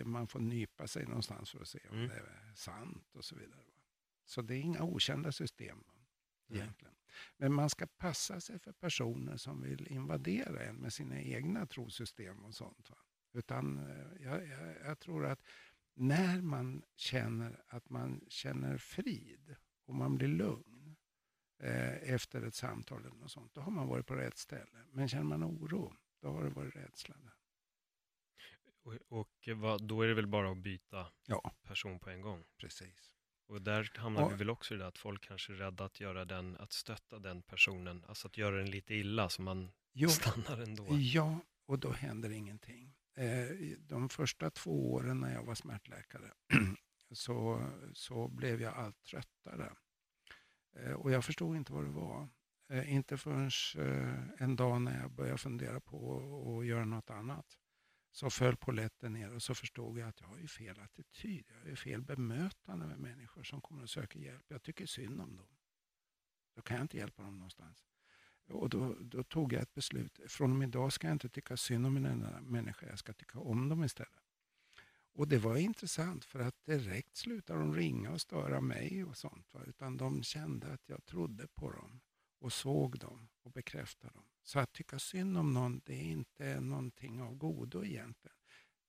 man får nypa sig någonstans för att se om mm. det är sant och så vidare. Så det är inga okända system egentligen. Men man ska passa sig för personer som vill invadera en med sina egna trosystem och sånt. Va? Utan eh, jag, jag, jag, tror att när man känner att man känner frid och man blir lugn eh, efter ett samtal eller något sånt, då har man varit på rätt ställe. Men känner man oro, då har det varit rädsla där. Och, och vad, då är det väl bara att byta ja. person på en gång? Precis. Och där hamnar och, vi väl också i det att folk kanske är rädda att göra den, att stötta den personen, alltså att göra den lite illa så man jo, stannar ändå. Ja, och då händer ingenting. Eh, de första två åren när jag var smärtläkare (clears throat) så, så blev jag allt tröttare. Eh, och jag förstod inte vad det var. Eh, inte förrän en dag när jag började fundera på att göra något annat så föll poletten ner och så förstod jag att jag har ju fel attityd. Jag har ju fel bemötande med människor som kommer och söker hjälp. Jag tycker synd om dem. Då kan jag inte hjälpa dem någonstans. Och då, då tog jag ett beslut. Från och med idag ska jag inte tycka synd om en enda människa. Jag ska tycka om dem istället. Och det var intressant för att direkt slutade de ringa och störa mig och sånt. Va? Utan de kände att jag trodde på dem och såg dem och bekräftade dem. Så att tycka synd om någon, det är inte någonting av godo egentligen.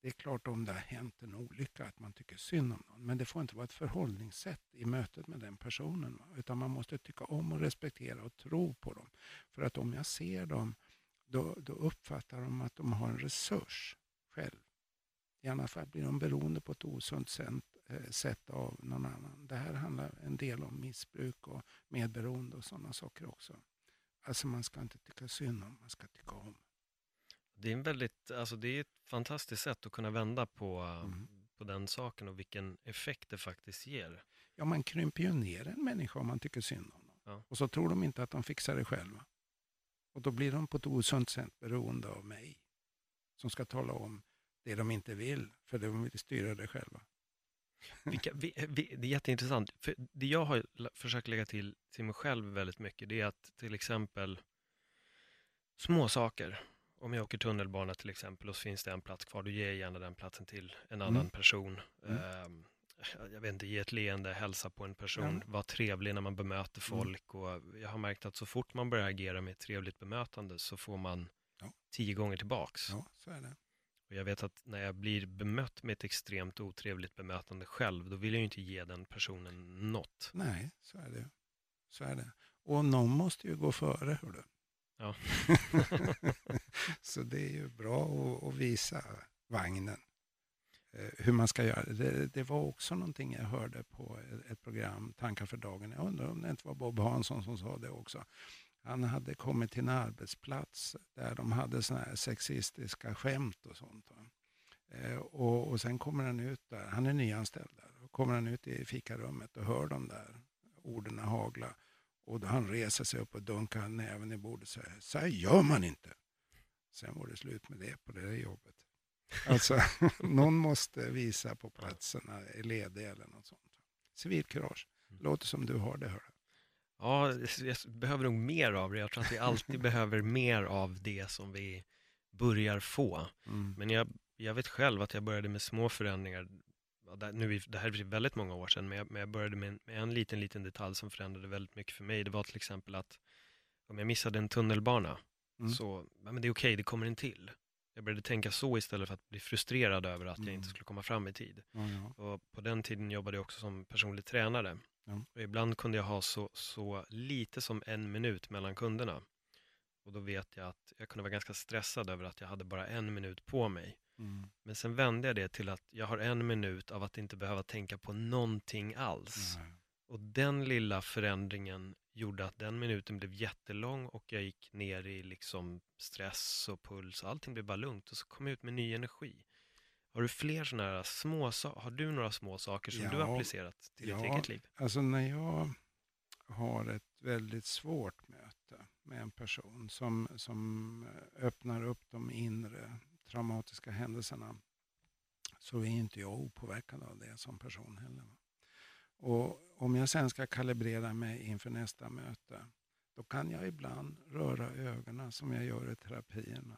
Det är klart om det har hänt en olycka att man tycker synd om någon, men det får inte vara ett förhållningssätt i mötet med den personen. Va? Utan man måste tycka om och respektera och tro på dem. För att om jag ser dem, då, då uppfattar de att de har en resurs själv. I annat fall blir de beroende på ett osunt eh, sätt av någon annan. Det här handlar en del om missbruk och medberoende och sådana saker också. Alltså man ska inte tycka synd om, man ska tycka om. Det är, en väldigt, alltså det är ett fantastiskt sätt att kunna vända på, mm. på den saken och vilken effekt det faktiskt ger. Ja, man krymper ju ner en människa om man tycker synd om dem. Ja. Och så tror de inte att de fixar det själva. Och då blir de på ett osunt sätt beroende av mig. Som ska tala om det de inte vill, för de vill styra det själva. Vilka, vi, vi, det är jätteintressant. För det jag har försökt lägga till till mig själv väldigt mycket, det är att till exempel små saker. Om jag åker tunnelbana till exempel och så finns det en plats kvar, då ger jag gärna den platsen till en annan mm. person. Mm. Uh, jag vet inte, ge ett leende, hälsa på en person, ja. vara trevlig när man bemöter mm. folk. Mm. Och jag har märkt att så fort man börjar agera med ett trevligt bemötande så får man ja. tio gånger tillbaks. Ja, så är det. Och jag vet att när jag blir bemött med ett extremt otrevligt bemötande själv, då vill jag ju inte ge den personen något. Nej, så är det. Så är det. Och någon måste ju gå före, hör du. Ja. (laughs) så det är ju bra att, visa vagnen eh, hur man ska göra det. det. var också någonting jag hörde på ett program, Tankar för dagen. Jag undrar om det inte var Bob Hansson som sa det också. Han hade kommit till en arbetsplats där de hade såna här sexistiska skämt och sånt. Eh, och, och sen kommer han ut där, han är nyanställd där, och kommer han ut i fikarummet och hör de där orden hagla. Och då han reser sig upp och dunkar näven i bordet och säger, så här gör man inte. Sen var det slut med det på det där jobbet. Alltså, (laughs) någon måste visa på platsen när är ledig eller något sånt. Civilkurage. Mm. Låter som du har det, hör Ja, jag behöver nog mer av det. Jag tror att vi alltid (laughs) behöver mer av det som vi börjar få. Mm. Men jag, jag vet själv att jag började med små förändringar. Nu, det här är väldigt många år sedan, men jag, men jag började med en, med en liten, liten detalj som förändrade väldigt mycket för mig. Det var till exempel att om jag missade en tunnelbana, mm. så, men det är okej, okay, det kommer en till. Jag började tänka så istället för att bli frustrerad över att mm. jag inte skulle komma fram i tid. Ja, ja. Och på den tiden jobbade jag också som personlig tränare. Ja. Och ibland kunde jag ha så, så lite som en minut mellan kunderna. Och då vet jag att jag kunde vara ganska stressad över att jag hade bara en minut på mig. Mm. Men sen vände jag det till att jag har en minut av att inte behöva tänka på någonting alls. Mm. Och den lilla förändringen gjorde att den minuten blev jättelång och jag gick ner i liksom stress och puls. Allting blev bara lugnt och så kom jag ut med ny energi. Har du fler sådana här små Har du några små saker som ja, du har applicerat till ja, ditt eget liv? Alltså när jag har ett väldigt svårt möte med en person som, som öppnar upp de inre traumatiska händelserna så är inte jag opåverkad av det som person heller. Och om jag sen ska kalibrera mig inför nästa möte, då kan jag ibland röra ögonen som jag gör i terapierna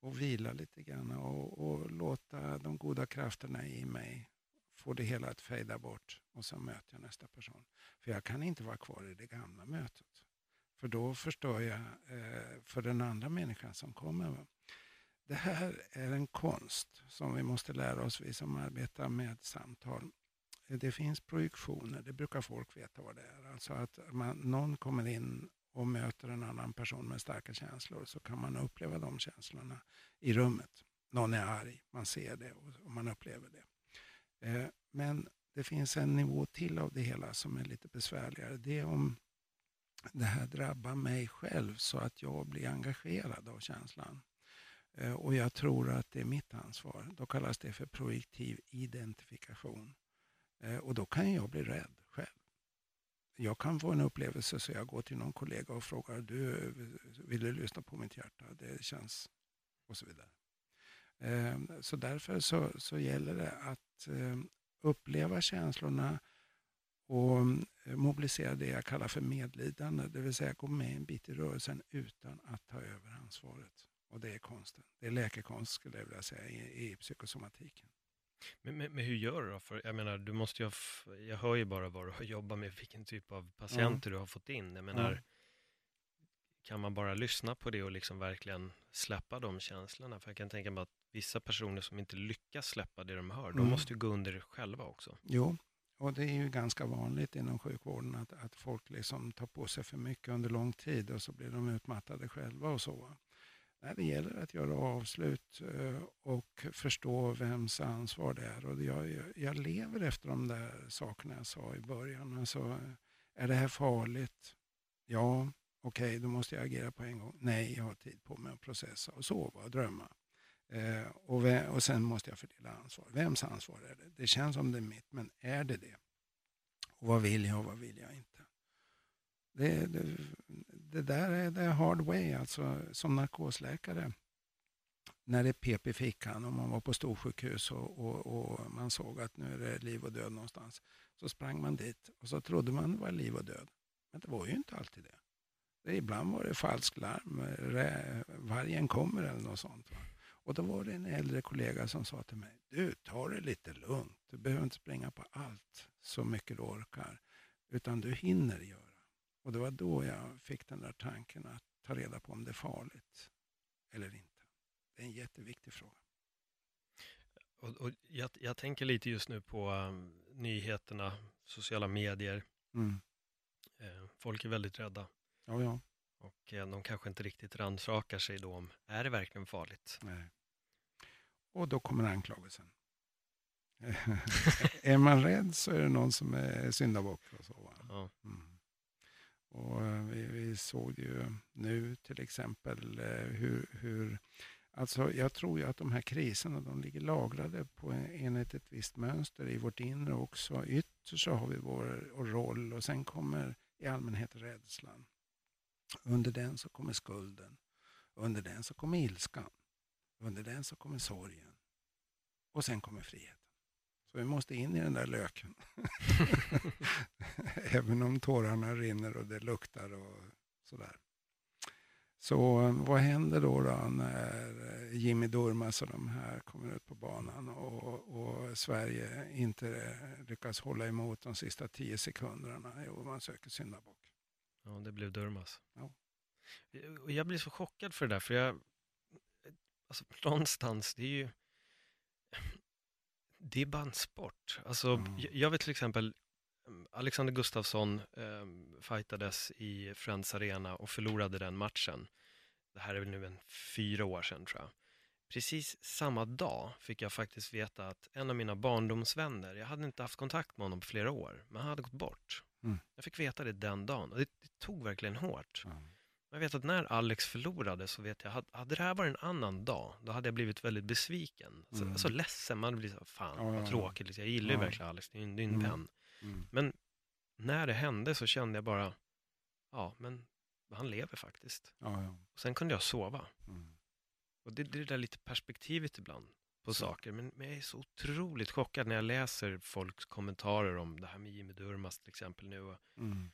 och vila lite grann och, och, låta de goda krafterna i mig få det hela att fejda bort och så möter jag nästa person. För jag kan inte vara kvar i det gamla mötet. För då förstör jag eh, för den andra människan som kommer. Det här är en konst som vi måste lära oss, vi som arbetar med samtal. Det finns projektioner, det brukar folk veta vad det är. Alltså att man, någon kommer in och möter en annan person med starka känslor så kan man uppleva de känslorna i rummet. Någon är arg, man ser det och man upplever det. Eh, men det finns en nivå till av det hela som är lite besvärligare. Det är om det här drabbar mig själv så att jag blir engagerad av känslan. Eh, och jag tror att det är mitt ansvar. Då kallas det för projektiv identifikation. Eh, och då kan jag bli rädd. Jag kan få en upplevelse så jag går till någon kollega och frågar, du, vill du lyssna på mitt hjärta? Det känns... Och så vidare. Ehm, så därför så, så gäller det att ehm, uppleva känslorna och eh, mobilisera det jag kallar för medlidande, det vill säga gå med en bit i rörelsen utan att ta över ansvaret. Och det är konsten. Det är läkekonst skulle jag vilja säga i, i psykosomatiken. Men, men, men, hur gör du då? För jag menar, du måste ju jag hör ju bara vad du (laughs) jobbar med, vilken typ av patienter mm. du har fått in. Jag menar, mm. kan man bara lyssna på det och liksom verkligen släppa de känslorna? För jag kan tänka mig att vissa personer som inte lyckas släppa det de hör, de mm. måste ju gå under det själva också. Jo, och det är ju ganska vanligt inom sjukvården att, att folk liksom tar på sig för mycket under lång tid och så blir de utmattade själva och så när det gäller att göra avslut eh, och förstå vems ansvar det är. Och jag, jag lever efter de där sakerna jag sa i början. Alltså, är det här farligt? Ja, okej, okay, då måste jag agera på en gång. Nej, jag har tid på mig att processa och sova och drömma. Eh, och, och sen måste jag fördela ansvar. Vems ansvar är det? Det känns som det är mitt, men är det det? Och vad vill jag och vad vill jag inte? Det, det, det där är the hard way, alltså som narkosläkare. När det pep i fickan och man var på storsjukhus och, och, och, man såg att nu är det liv och död någonstans. Så sprang man dit och så trodde man det var liv och död. Men det var ju inte alltid det. det ibland var det falsk larm, vargen kommer eller något sånt. Va? Och då var det en äldre kollega som sa till mig, du ta det lite lugnt. Du behöver inte springa på allt så mycket du orkar, utan du hinner göra. Och det var då jag fick den där tanken att ta reda på om det är farligt eller inte. Det är en jätteviktig fråga. Och, och jag, jag, tänker lite just nu på um, nyheterna, sociala medier. Mm. Eh, folk är väldigt rädda. Ja, ja. Och eh, de kanske inte riktigt rannsakar sig då om, är det verkligen farligt? Nej. Och då kommer anklagelsen. (laughs) är man rädd så är det någon som är syndabock. Och så, ja. Mm. Och eh, vi, vi, såg ju nu till exempel eh, hur, hur Alltså jag tror ju att de här kriserna de ligger lagrade på enligt ett visst mönster i vårt inre också. Ytterst så har vi vår roll och sen kommer i allmänhet rädslan. Under den så kommer skulden. Under den så kommer ilskan. Under den så kommer sorgen. Och sen kommer friheten. Så vi måste in i den där löken. (laughs) Även om tårarna rinner och det luktar och sådär. Så vad händer då, då när Jimmy Durmaz och de här kommer ut på banan och, och, Sverige inte lyckas hålla emot de sista tio sekunderna? Jo, man söker syndabock. Ja, det blev Durmaz. Ja. Jag blir så chockad för det där, för jag... Alltså, någonstans, det är ju det är bara en sport. Alltså, mm. jag vet till exempel, mm, Alexander Gustafsson eh, fightades i Friends Arena och förlorade den matchen. Det här är väl nu en fyra år sedan tror jag. Precis samma dag fick jag faktiskt veta att en av mina barndomsvänner, jag hade inte haft kontakt med honom på flera år, men han hade gått bort. Mm. Jag fick veta det den dagen och det, det tog verkligen hårt. Mm. Jag vet att när Alex förlorade så vet jag, hade det här varit en annan dag, då hade jag blivit väldigt besviken. Så, mm. Alltså ledsen, man blir så, fan ja, vad tråkigt, liksom. jag gillar ju verkligen Alex, det är en, mm. vän. Mm. Men när det hände så kände jag bara, ja men han lever faktiskt. Ja, ja. Och sen kunde jag sova. Mm. Och det, det är det där lite perspektivet ibland på så. saker. Men, men, jag är så otroligt chockad när jag läser folks kommentarer om det här med Jimmy Durmaz till exempel nu. Och, mm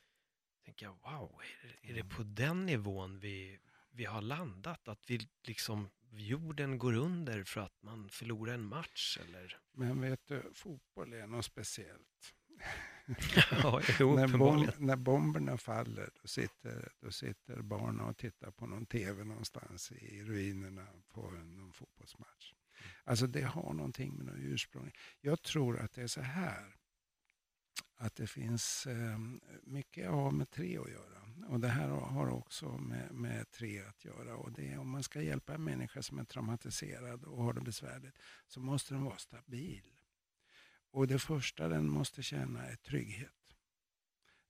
tänker jag, wow, är det, är det på den nivån vi, vi har landat? Att vi liksom, jorden går under för att man förlorar en match eller? Men vet du, fotboll är något speciellt. (laughs) ja, jo, (laughs) när, bom, när bomberna faller, då sitter, då sitter barnen och tittar på någon tv någonstans i ruinerna på någon fotbollsmatch. Alltså det har någonting med något ursprung. Jag tror att det är så här att det finns eh, mycket har med tre att göra. Och det här har också med, med tre att göra. Och det är, om man ska hjälpa en människa som är traumatiserad och har det besvärligt så måste den vara stabil. Och det första den måste känna är trygghet.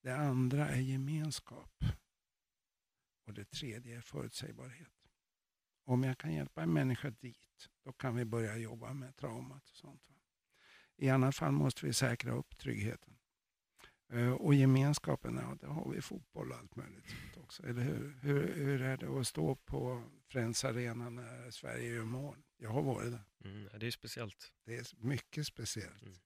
Det andra är gemenskap. Och det tredje är förutsägbarhet. Om jag kan hjälpa en människa dit, då kan vi börja jobba med traumat och sånt. I annat fall måste vi säkra upp tryggheten. Eh, och gemenskapen, ja, där har vi fotboll och allt möjligt också. Eller hur? hur? Hur är det att stå på Friends Arena när Sverige gör mål? Jag har varit där. Mm, det är speciellt. Det är mycket speciellt. Mm.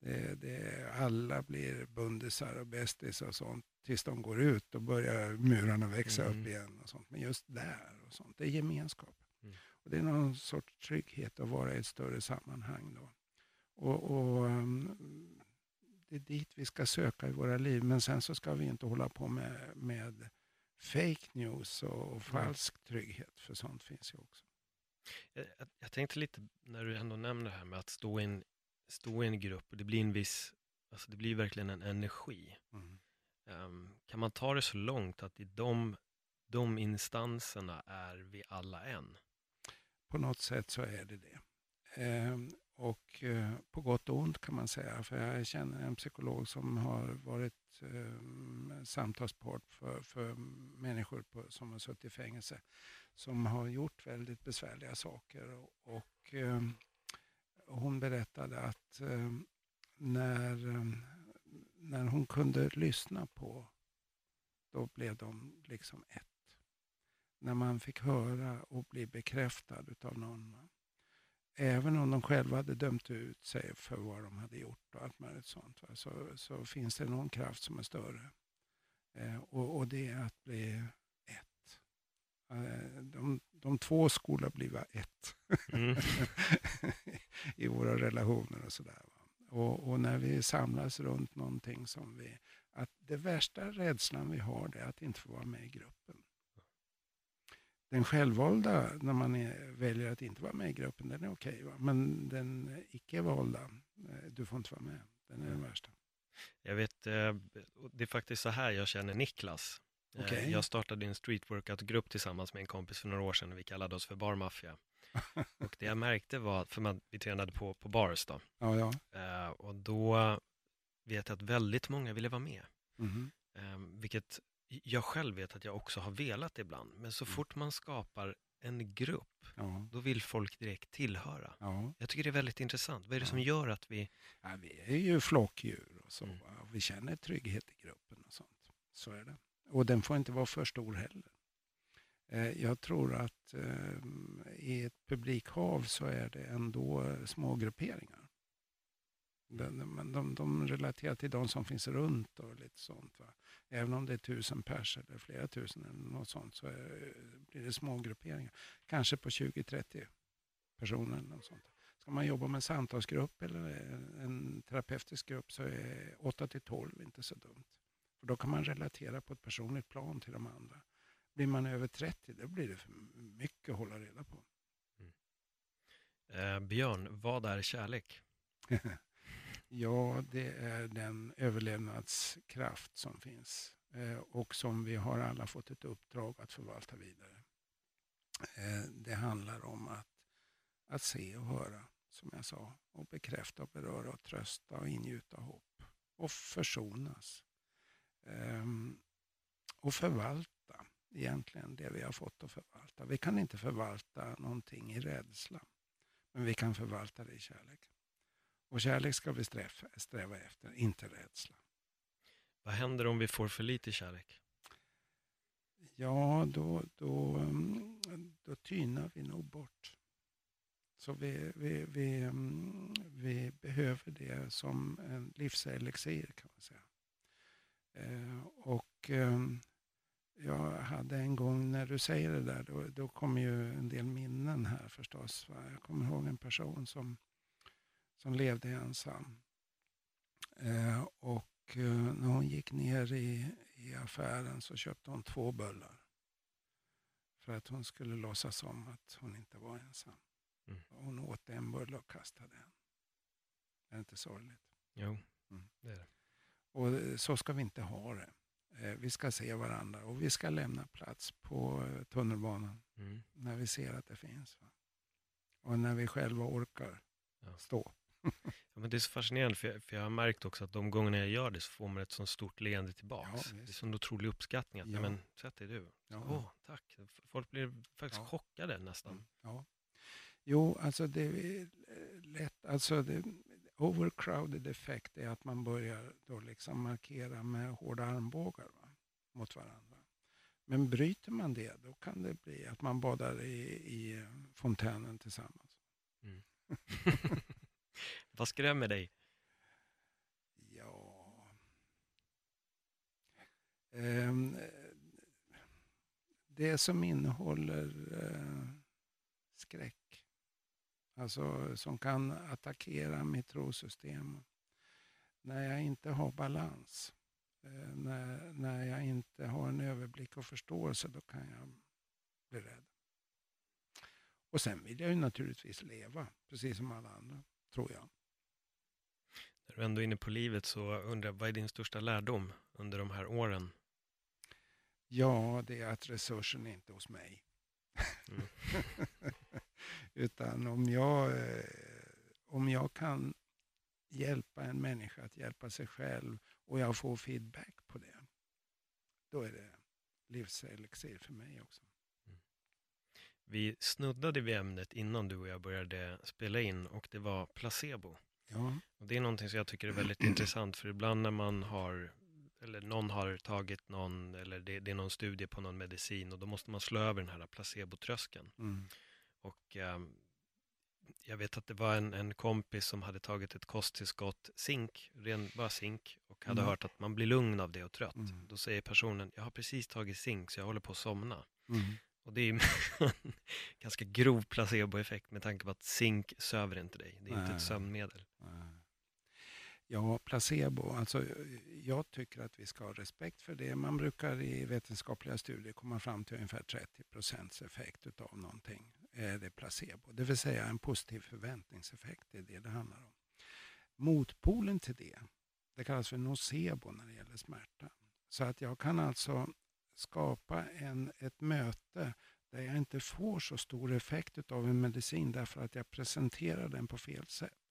Det, det, alla blir bundisar och bästisar och sånt tills de går ut och börjar murarna växa mm. upp igen. och sånt. Men just där och sånt, det är gemenskap. Mm. Och det är någon sorts trygghet att vara i ett större sammanhang. Då. Och, och um, det är dit vi ska söka i våra liv. Men sen så ska vi inte hålla på med, med fake news och falsk trygghet, för sånt finns ju också. Jag, jag, tänkte lite, när du ändå nämner det här med att stå i en, stå i en grupp, och det blir en viss, alltså det blir verkligen en energi. Mm. Um, kan man ta det så långt att i de, de instanserna är vi alla en? På något sätt så är det det. Um, och eh, på gott och ont kan man säga. För jag känner en psykolog som har varit eh, samtalspart för, för människor på, som har suttit i fängelse. Som har gjort väldigt besvärliga saker. Och, och eh, hon berättade att eh, när, ehm, när hon kunde lyssna på, då blev de liksom ett. När man fick höra och bli bekräftad av någon även om de själva hade dömt ut sig för vad de hade gjort och allt möjligt sånt, va, så, så finns det någon kraft som är större. Eh, och, och, det är att bli ett. Eh, de, de två skulle bli ett mm. (laughs) i våra relationer och sådär. Och, och, när vi samlas runt någonting som vi... Att det värsta rädslan vi har är att inte få vara med i gruppen den självvalda, när man är, väljer att inte vara med i gruppen, den är okej. Okay, men den icke-valda, eh, du får inte vara med. Den är den värsta. Jag vet, eh, det är faktiskt så här jag känner Niklas. Eh, okay. Jag startade en street workout-grupp tillsammans med en kompis för några år sedan och vi kallade oss för Bar Mafia. (laughs) och det jag märkte var, för man, vi tränade på, på bars då, ja, ja. och då vet jag att väldigt många ville vara med. Mm. vilket jag själv vet att jag också har velat ibland, men så mm. fort man skapar en grupp, ja. då vill folk direkt tillhöra. Ja. Jag tycker det är väldigt intressant. Vad är det ja. som gör att vi... Vi är ju flockdjur och så. Mm. Och vi känner trygghet i gruppen och sånt. Så är det. Och den får inte vara för stor heller. Eh, jag tror att eh, i ett publikhav så är det ändå små grupperingar. De, de, de relaterar till de som finns runt och lite sånt. Va? Även om det är tusen pers eller flera tusen eller något sånt så är, blir det små grupperingar. Kanske på 20-30 personer. Eller något sånt. Ska man jobba med en samtalsgrupp eller en terapeutisk grupp så är 8 12 inte så dumt. För Då kan man relatera på ett personligt plan till de andra. Blir man över 30 då blir det för mycket att hålla reda på. Mm. Eh, Björn, vad är kärlek? (laughs) Ja, det är den överlevnadskraft som finns eh, och som vi har alla fått ett uppdrag att förvalta vidare. Eh, det handlar om att, att se och höra, som jag sa, och bekräfta, och beröra, och trösta och ingjuta hopp och försonas. Ehm, och förvalta egentligen det vi har fått att förvalta. Vi kan inte förvalta någonting i rädsla, men vi kan förvalta det i kärlek. Och kärlek ska vi sträva, sträva efter, inte rädsla. Vad händer om vi får för lite kärlek? Ja, då, då, mm, då tynar vi nog bort. Så vi, vi, vi, mm, vi behöver det som en livselixir kan man säga. Eh, och ehm, jag hade en gång, när du säger det där, då, då kommer ju en del minnen här förstås. Jag kommer ihåg en person som som levde ensam. Eh, och eh, när hon gick ner i, i affären så köpte hon två bullar. För att hon skulle låtsas om att hon inte var ensam. Mm. Hon åt en bulle och kastade en. Är det inte sorgligt? Jo, mm. det är det. Och eh, så ska vi inte ha det. Eh, vi ska se varandra och vi ska lämna plats på tunnelbanan mm. när vi ser att det finns. Va? Och när vi själva orkar ja. stå. (laughs) Ja, men det är så fascinerande, för jag, för jag har märkt också att de gångerna jag gör det så får man ett sånt stort leende tillbaks. Ja, det är sån otrolig uppskattning. Att, Ja. men, sätt dig du. Ja. Åh, tack. Folk blir faktiskt Ja. chockade nästan. Mm, Ja. Jo, alltså det är eh, lätt, alltså det, overcrowded effect är att man börjar då liksom markera med hårda armbågar va, mot varandra. Men bryter man det, då kan det bli att man badar i, i eh, fontänen tillsammans. (laughs) (laughs) Vad skrämmer dig? Ja... Um, det som innehåller uh, skräck. Alltså som kan attackera mitt trosystem. När jag inte har balans. Uh, när, när jag inte har en överblick och förståelse, då kan jag bli rädd. Och sen vill jag ju naturligtvis leva, precis som alla andra, tror jag. När du ändå är inne på livet så undrar jag, vad är din största lärdom under de här åren? Ja, det är att resursen är inte hos mig. Mm. (laughs) Utan om jag, eh, om jag kan hjälpa en människa att hjälpa sig själv och jag får feedback på det, då är det livselixir för mig också. Vi snuddade vid ämnet innan du och jag började spela in och det var placebo. Ja, Och det är någonting som jag tycker är väldigt (clears throat) intressant för ibland när man har eller någon har tagit någon, eller det, det är någon studie på någon medicin och då måste man slå över den här placebotröskeln. mm. Och ehm, jag vet att det var en, en kompis som hade tagit ett kosttillskott, zink, ren, bara zink, och hade Mm. hört att man blir lugn av det och trött. Mm. Då säger personen, jag har precis tagit zink så jag håller på att somna. Mm. Och det är (laughs) en ganska grov placeboeffekt med tanke på att zink söver inte dig. Det är inte Nej. ett sömnmedel. Eh, ja, placebo. Alltså, jag tycker att vi ska ha respekt för det. Man brukar i vetenskapliga studier komma fram till ungefär 30 procents effekt utav någonting. Eh, är det placebo. Det vill säga en positiv förväntningseffekt. Det är det det handlar om. Motpolen till det, det kallas för nocebo när det gäller smärta. Så att jag kan alltså skapa en, ett möte där jag inte får så stor effekt utav en medicin därför att jag presenterar den på fel sätt.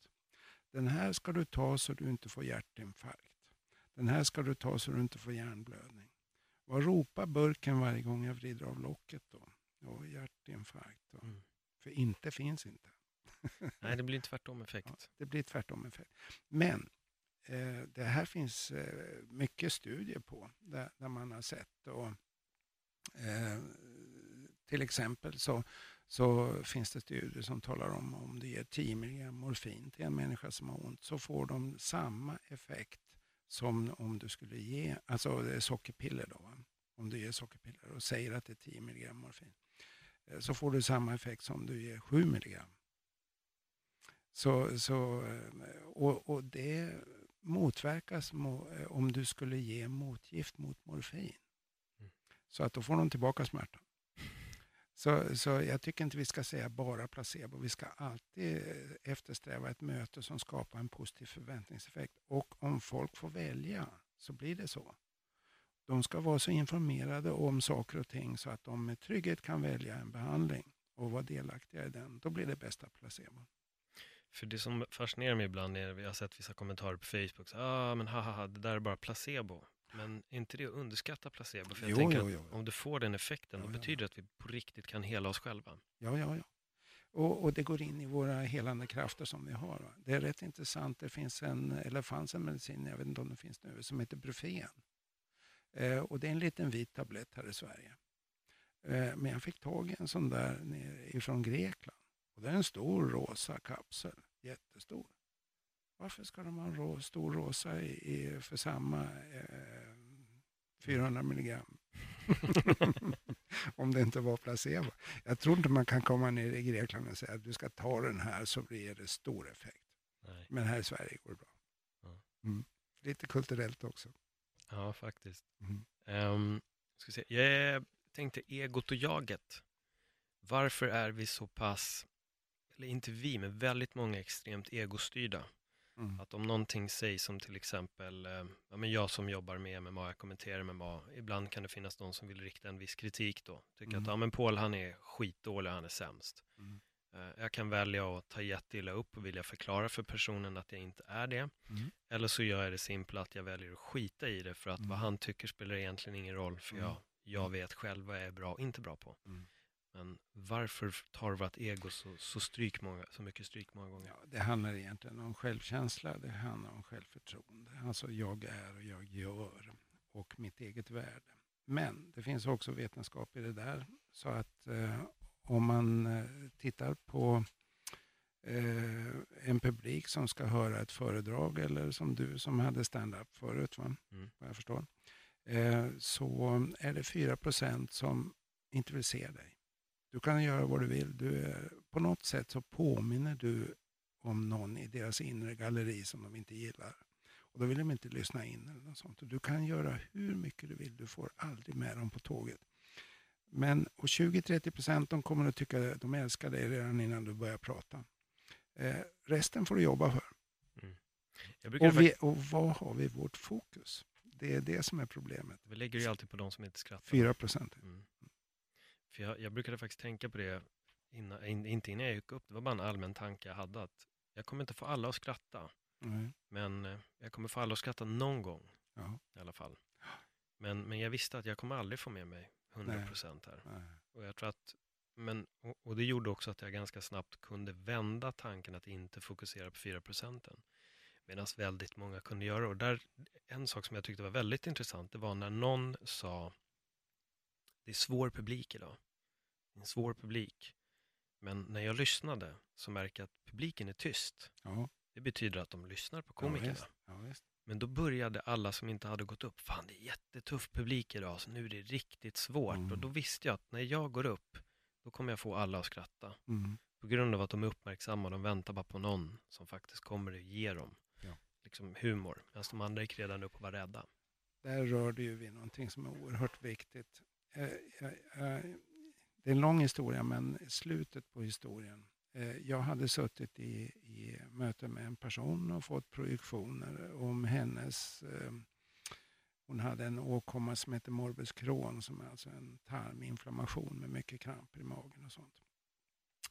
Den här ska du ta så du inte får hjärtinfarkt. Den här ska du ta så du inte får hjärnblödning. Vad ropar burken varje gång jag vrider av locket då? Jo, hjärtinfarkt. Då. Mm. För inte finns inte. (laughs) Nej, det blir en tvärtom effekt. Ja, det blir tvärtom effekt. Men eh, det här finns eh, mycket studier på där, där man har sett. Och, eh, till exempel så, så finns det studier som talar om om du ger 10 mg morfin till en människa som har ont så får de samma effekt som om du skulle ge, alltså det är sockerpiller då, om du ger sockerpiller och säger att det är 10 mg morfin, eh, så får du samma effekt som om du ger 7 mg. Så, så, eh, och, och det motverkas mo, eh, om du skulle ge motgift mot morfin. Mm. Så att då får de tillbaka smärtan. Så, så jag tycker inte vi ska säga bara placebo. Vi ska alltid eh, eftersträva ett möte som skapar en positiv förväntningseffekt. Och om folk får välja så blir det så. De ska vara så informerade om saker och ting så att de med trygghet kan välja en behandling och vara delaktiga i den. Då blir det bästa placebo. För det som fascinerar mig ibland är, vi har sett vissa kommentarer på Facebook, så, ah men haha, det där är bara placebo. Men är inte det att underskatta placebo? För jag Jo, tänker jo, jo, om du får den effekten, Jo, då betyder det att vi på riktigt kan hela oss själva. Ja, ja, ja. Och, och det går in i våra helande krafter som vi har. Va? Det är rätt intressant. Det finns en, eller fanns en medicin, jag vet inte om det finns nu, som heter Brufen. Eh, och det är en liten vit tablett här i Sverige. Eh, men jag fick tag i en sån där ifrån Grekland. Och det är en stor rosa kapsel, jättestor. Varför ska de ha en rå, stor rosa i, i, för samma eh, 400 milligram? (laughs) om det inte var placebo. Jag tror inte man kan komma ner i Grekland och säga att du ska ta den här så blir det stor effekt. Nej. Men här i Sverige går det bra. Mm. Lite kulturellt också. Ja, faktiskt. Mm. Um, ska se. Jag tänkte egot och jaget. Varför är vi så pass, eller inte vi, men väldigt många extremt egostyrda? Mm. Att om någonting sägs som till exempel, eh, ja, men jag som jobbar med MMA, jag kommenterar MMA, ibland kan det finnas någon som vill rikta en viss kritik då. Tycker Mm. att, ja men Paul han är skitdålig, han är sämst. Mm. Eh, jag kan välja att ta jätteilla upp och vilja förklara för personen att jag inte är det. Mm. Eller så gör jag det simpla att jag väljer att skita i det för att Mm. vad han tycker spelar egentligen ingen roll för Mm. jag, jag vet själv vad jag är bra och inte bra på. Mm. Men varför tar vårt ego så, så, stryk många, så mycket stryk många gånger? Ja, det handlar egentligen om självkänsla, det handlar om självförtroende. Alltså jag är och jag gör och mitt eget värde. Men det finns också vetenskap i det där. Så att eh, om man eh, tittar på eh, en publik som ska höra ett föredrag eller som du som hade stand-up förut, va? Mm. vad jag förstår, eh, så är det 4% som inte vill se dig. Du kan göra vad du vill. Du är, på något sätt så påminner du om någon i deras inre galleri som de inte gillar. Och då vill de inte lyssna in eller något sånt. Och du kan göra hur mycket du vill. Du får aldrig med dem på tåget. Men och 20-30 procent de kommer att tycka att de älskar dig redan innan du börjar prata. Eh, resten får du jobba för. Brukar Och, vi, och vad har vi vårt fokus? Det är det som är problemet. Vi lägger ju alltid på de som inte skrattar. 4 procent. Mm. För jag, jag brukade faktiskt tänka på det, innan, in, inte innan jag gick upp, det var bara en allmän tanke jag hade att jag kommer inte få alla att skratta, Nej. men eh, jag kommer få alla att skratta någon gång Ja. i alla fall. Men, men jag visste att jag kommer aldrig få med mig 100% här. Nej. Och jag tror att, men, och, och det gjorde också att jag ganska snabbt kunde vända tanken att inte fokusera på 4%. Medan väldigt många kunde göra. Och där, en sak som jag tyckte var väldigt intressant, det var när någon sa, det är svår publik idag. Det är en svår publik. Men när jag lyssnade så märker jag att publiken är tyst. Ja. Det betyder att de lyssnar på Ja, komikerna. Ja, visst. Men då började alla som inte hade gått upp, fan det är jättetuff publik idag, så nu är det riktigt svårt. Mm. Och då visste jag att när jag går upp, då kommer jag få alla att skratta. Mm. På grund av att de är uppmärksamma, de väntar bara på någon som faktiskt kommer att ge dem Ja. liksom humor. Medan de andra gick redan upp och var rädda. Där rör du ju vid någonting som är oerhört viktigt. Eh, eh, eh, det är en lång historia, men slutet på historien. Jag hade suttit i, i möte med en person och fått projektioner om hennes... Hon hade en åkomma som heter morbus Crohn, som är alltså en tarminflammation med mycket kramper i magen och sånt.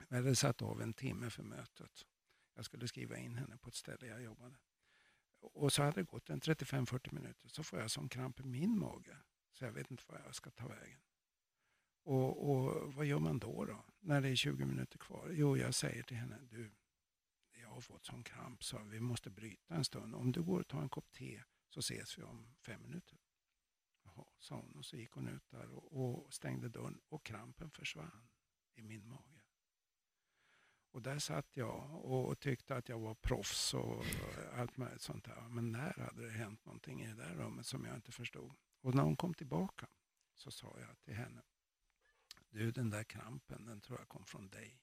Jag hade satt av en timme för mötet. Jag skulle skriva in henne på ett ställe jag jobbade. Och så hade det gått en 35-40 minuter så får jag sån kramp i min mage. Så jag vet inte vad jag ska ta vägen. Och, och vad gör man då, då? När det är 20 minuter kvar? Jo, jag säger till henne, du, jag har fått sån kramp så vi måste bryta en stund. Om du går och tar en kopp te så ses vi om fem minuter. Jaha, sa hon och så gick hon ut där och, och stängde dörren och krampen försvann i min mage. Och där satt jag och tyckte att jag var proffs och allt möjligt sånt där. Men när hade det hänt någonting i det där rummet som jag inte förstod? Och när hon kom tillbaka så sa jag till henne, du den där krampen den tror jag kom från dig.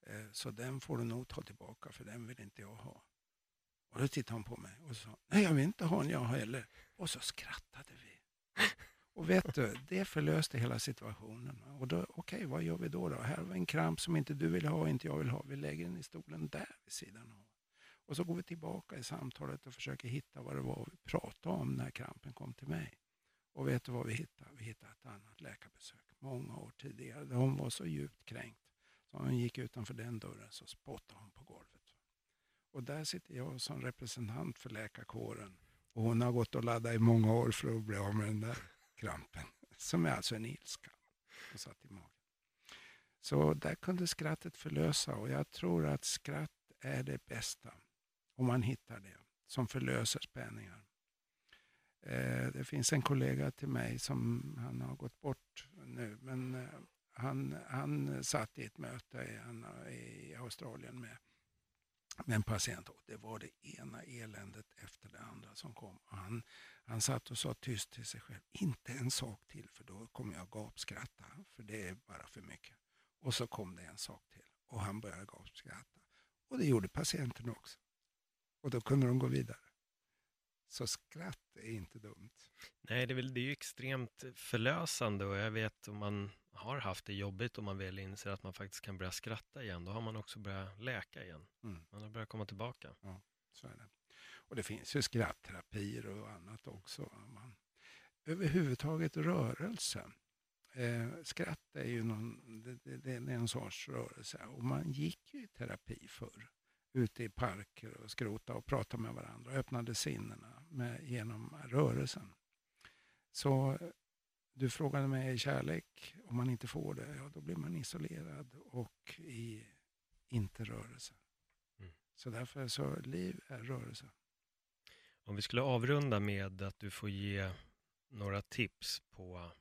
Eh, så den får du nog ta tillbaka för den vill inte jag ha. Och då tittade hon på mig och sa, nej jag vill inte ha den jag heller. Och så skrattade vi. Och vet du, det förlöste hela situationen. Och då, okej, vad gör vi då, då? Här har vi en kramp som inte du vill ha och inte jag vill ha. Vi lägger den i stolen där vid sidan av. Och så går vi tillbaka i samtalet och försöker hitta vad det var vi pratade om när krampen kom till mig. Och vet du vad vi hittade? Vi hittade ett annat läkarbesök många år tidigare. Där hon var så djupt kränkt. Så hon gick utanför den dörren så spottade hon på golvet. Och där sitter jag som representant för läkarkåren. Och hon har gått och laddat i många år för att bli av med den där krampen. Som är alltså en ilska. Och satt i magen. Så där kunde skrattet förlösa och jag tror att skratt är det bästa. Om man hittar det. Som förlöser spänningar. Eh, det finns en kollega till mig som han har gått bort nu. Men eh, han, han satt i ett möte i, han, i Australien med, med en patient och det var det ena eländet efter det andra som kom. Och han, han satt och sa tyst till sig själv, inte en sak till för då kommer jag gapskratta för det är bara för mycket. Och så kom det en sak till och han började gapskratta. Och det gjorde patienten också. Och då kunde de gå vidare. Så skratt är inte dumt. Nej, det är, väl, det är ju extremt förlösande och jag vet om man har haft det jobbigt och man väl inser att man faktiskt kan börja skratta igen, då har man också börjat läka igen. Mm. Man har börjat komma tillbaka. Så är det. Och det finns ju skrattterapier och annat också. Man, överhuvudtaget rörelse. Eh, skratt är ju någon, det, det, det, är en sorts rörelse. Och man gick ju i terapi förr. Ute i parker och skrota och pratade med varandra och öppnade sinnena med, genom rörelsen. Så du frågade mig i kärlek, om man inte får det, ja då blir man isolerad och i inte rörelse. Mm. Så därför så liv är rörelse. Om vi skulle avrunda med att du får ge några tips på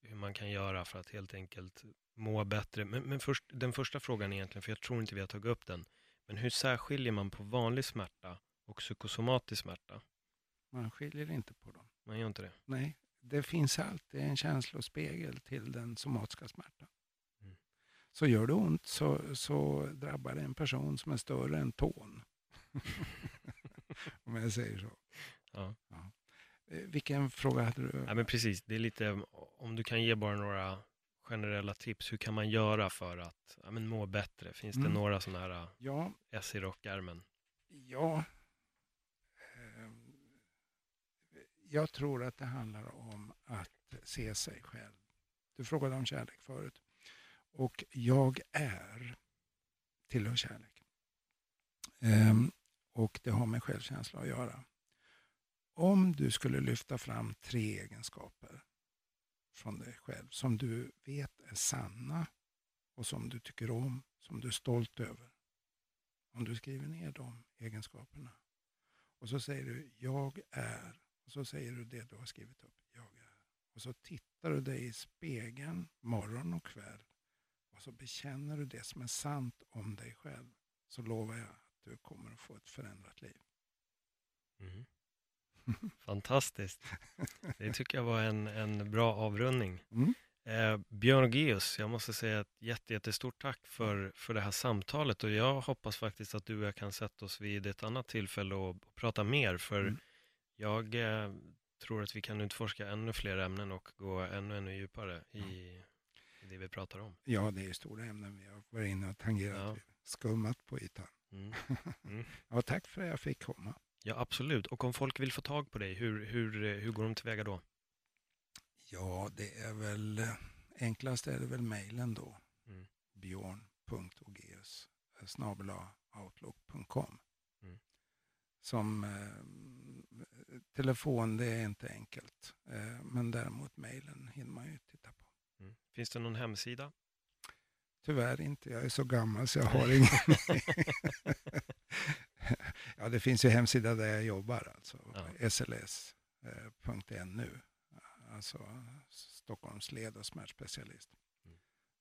hur man kan göra för att helt enkelt må bättre. Men, men först, den första frågan egentligen, för jag tror inte vi har tagit upp den. Men hur särskiljer man på vanlig smärta och psykosomatisk smärta? Man skiljer inte på dem. Man gör inte det? Nej, det finns alltid en känslospegel till den somatiska smärtan. Mm. Så gör det ont så, så drabbar det en person som är större än tån. (laughs) Om jag säger så. Ja. ja. Eh, vilken fråga hade du? Ja, men precis, det är lite, om du kan ge bara några generella tips, hur kan man göra för att ja, men må bättre? Finns mm. det några sådana här ja. S i rockärmen? Ja, jag tror att det handlar om att se sig själv. Du frågade om kärlek förut. Och jag är tillhör kärlek. Ehm, och det har med självkänsla att göra. Om du skulle lyfta fram tre egenskaper från dig själv som du vet är sanna och som du tycker om, som du är stolt över. Om du skriver ner de egenskaperna och så säger du jag är och så säger du det du har skrivit upp. Jag är. Och så tittar du dig i spegeln morgon och kväll. Och så bekänner du det som är sant om dig själv. Så lovar jag att du kommer att få ett förändrat liv. Mm. (laughs) Fantastiskt. Det tycker jag var en, en bra avrundning. Mm. Eh, Björn Geus, jag måste säga ett jätte, jättestort tack för, för det här samtalet och jag hoppas faktiskt att du och jag kan sätta oss vid ett annat tillfälle och, och prata mer för mm. Jag eh, tror att vi kan utforska ännu fler ämnen och gå ännu, ännu djupare i, i det vi pratar om. Ja, det är stora ämnen vi har varit inne och tangerat, ja. skummat på ytan. Mm. (laughs) Mm. ja, tack för att jag fick komma. Ja, absolut. Och om folk vill få tag på dig, hur, hur, hur går de tillväga då? Ja, det är väl enklast är det väl mejlen då. Mm. bjorn.ogeus outlook.com mm. Som eh, telefon, det är inte enkelt. Eh, men däremot mejlen hinner man ju titta på. Mm. Finns det någon hemsida? Tyvärr inte. Jag är så gammal så jag har ingen. (laughs) ja, det finns ju hemsida där jag jobbar, alltså ja. sls.nu. Alltså Stockholms led och smärtspecialist. Mm.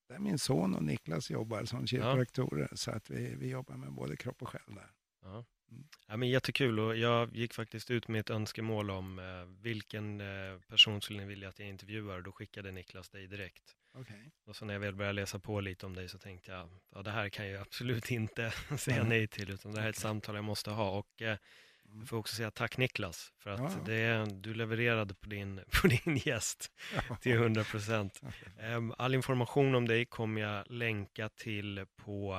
Där min son och Niklas jobbar som kiropraktorer, ja. så att vi, vi jobbar med både kropp och själ där. Ja. Ja, men jättekul och jag gick faktiskt ut med ett önskemål om eh, vilken eh, person skulle ni vilja att jag intervjuar då skickade Niklas dig direkt. Okay. Och så när jag väl började läsa på lite om dig så tänkte jag, ja det här kan jag absolut inte (laughs) säga mm. nej till utan det här är ett samtal jag måste ha och eh, mm. jag får också säga tack Niklas för att ja. det, du levererade på din, (laughs) på din gäst ja. till 100 procent. Okay. All information om dig kommer jag länka till på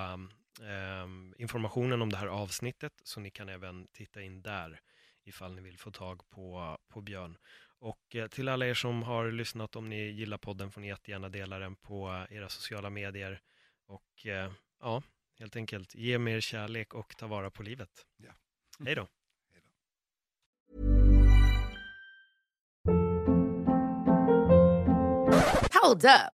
eh, informationen om det här avsnittet, så ni kan även titta in där ifall ni vill få tag på, på Björn. Och eh, till alla er som har lyssnat, om ni gillar podden får ni jättegärna dela den på era sociala medier. Och eh, ja, helt enkelt, ge mer kärlek och ta vara på livet. Ja. (laughs) Hej då! Hold up.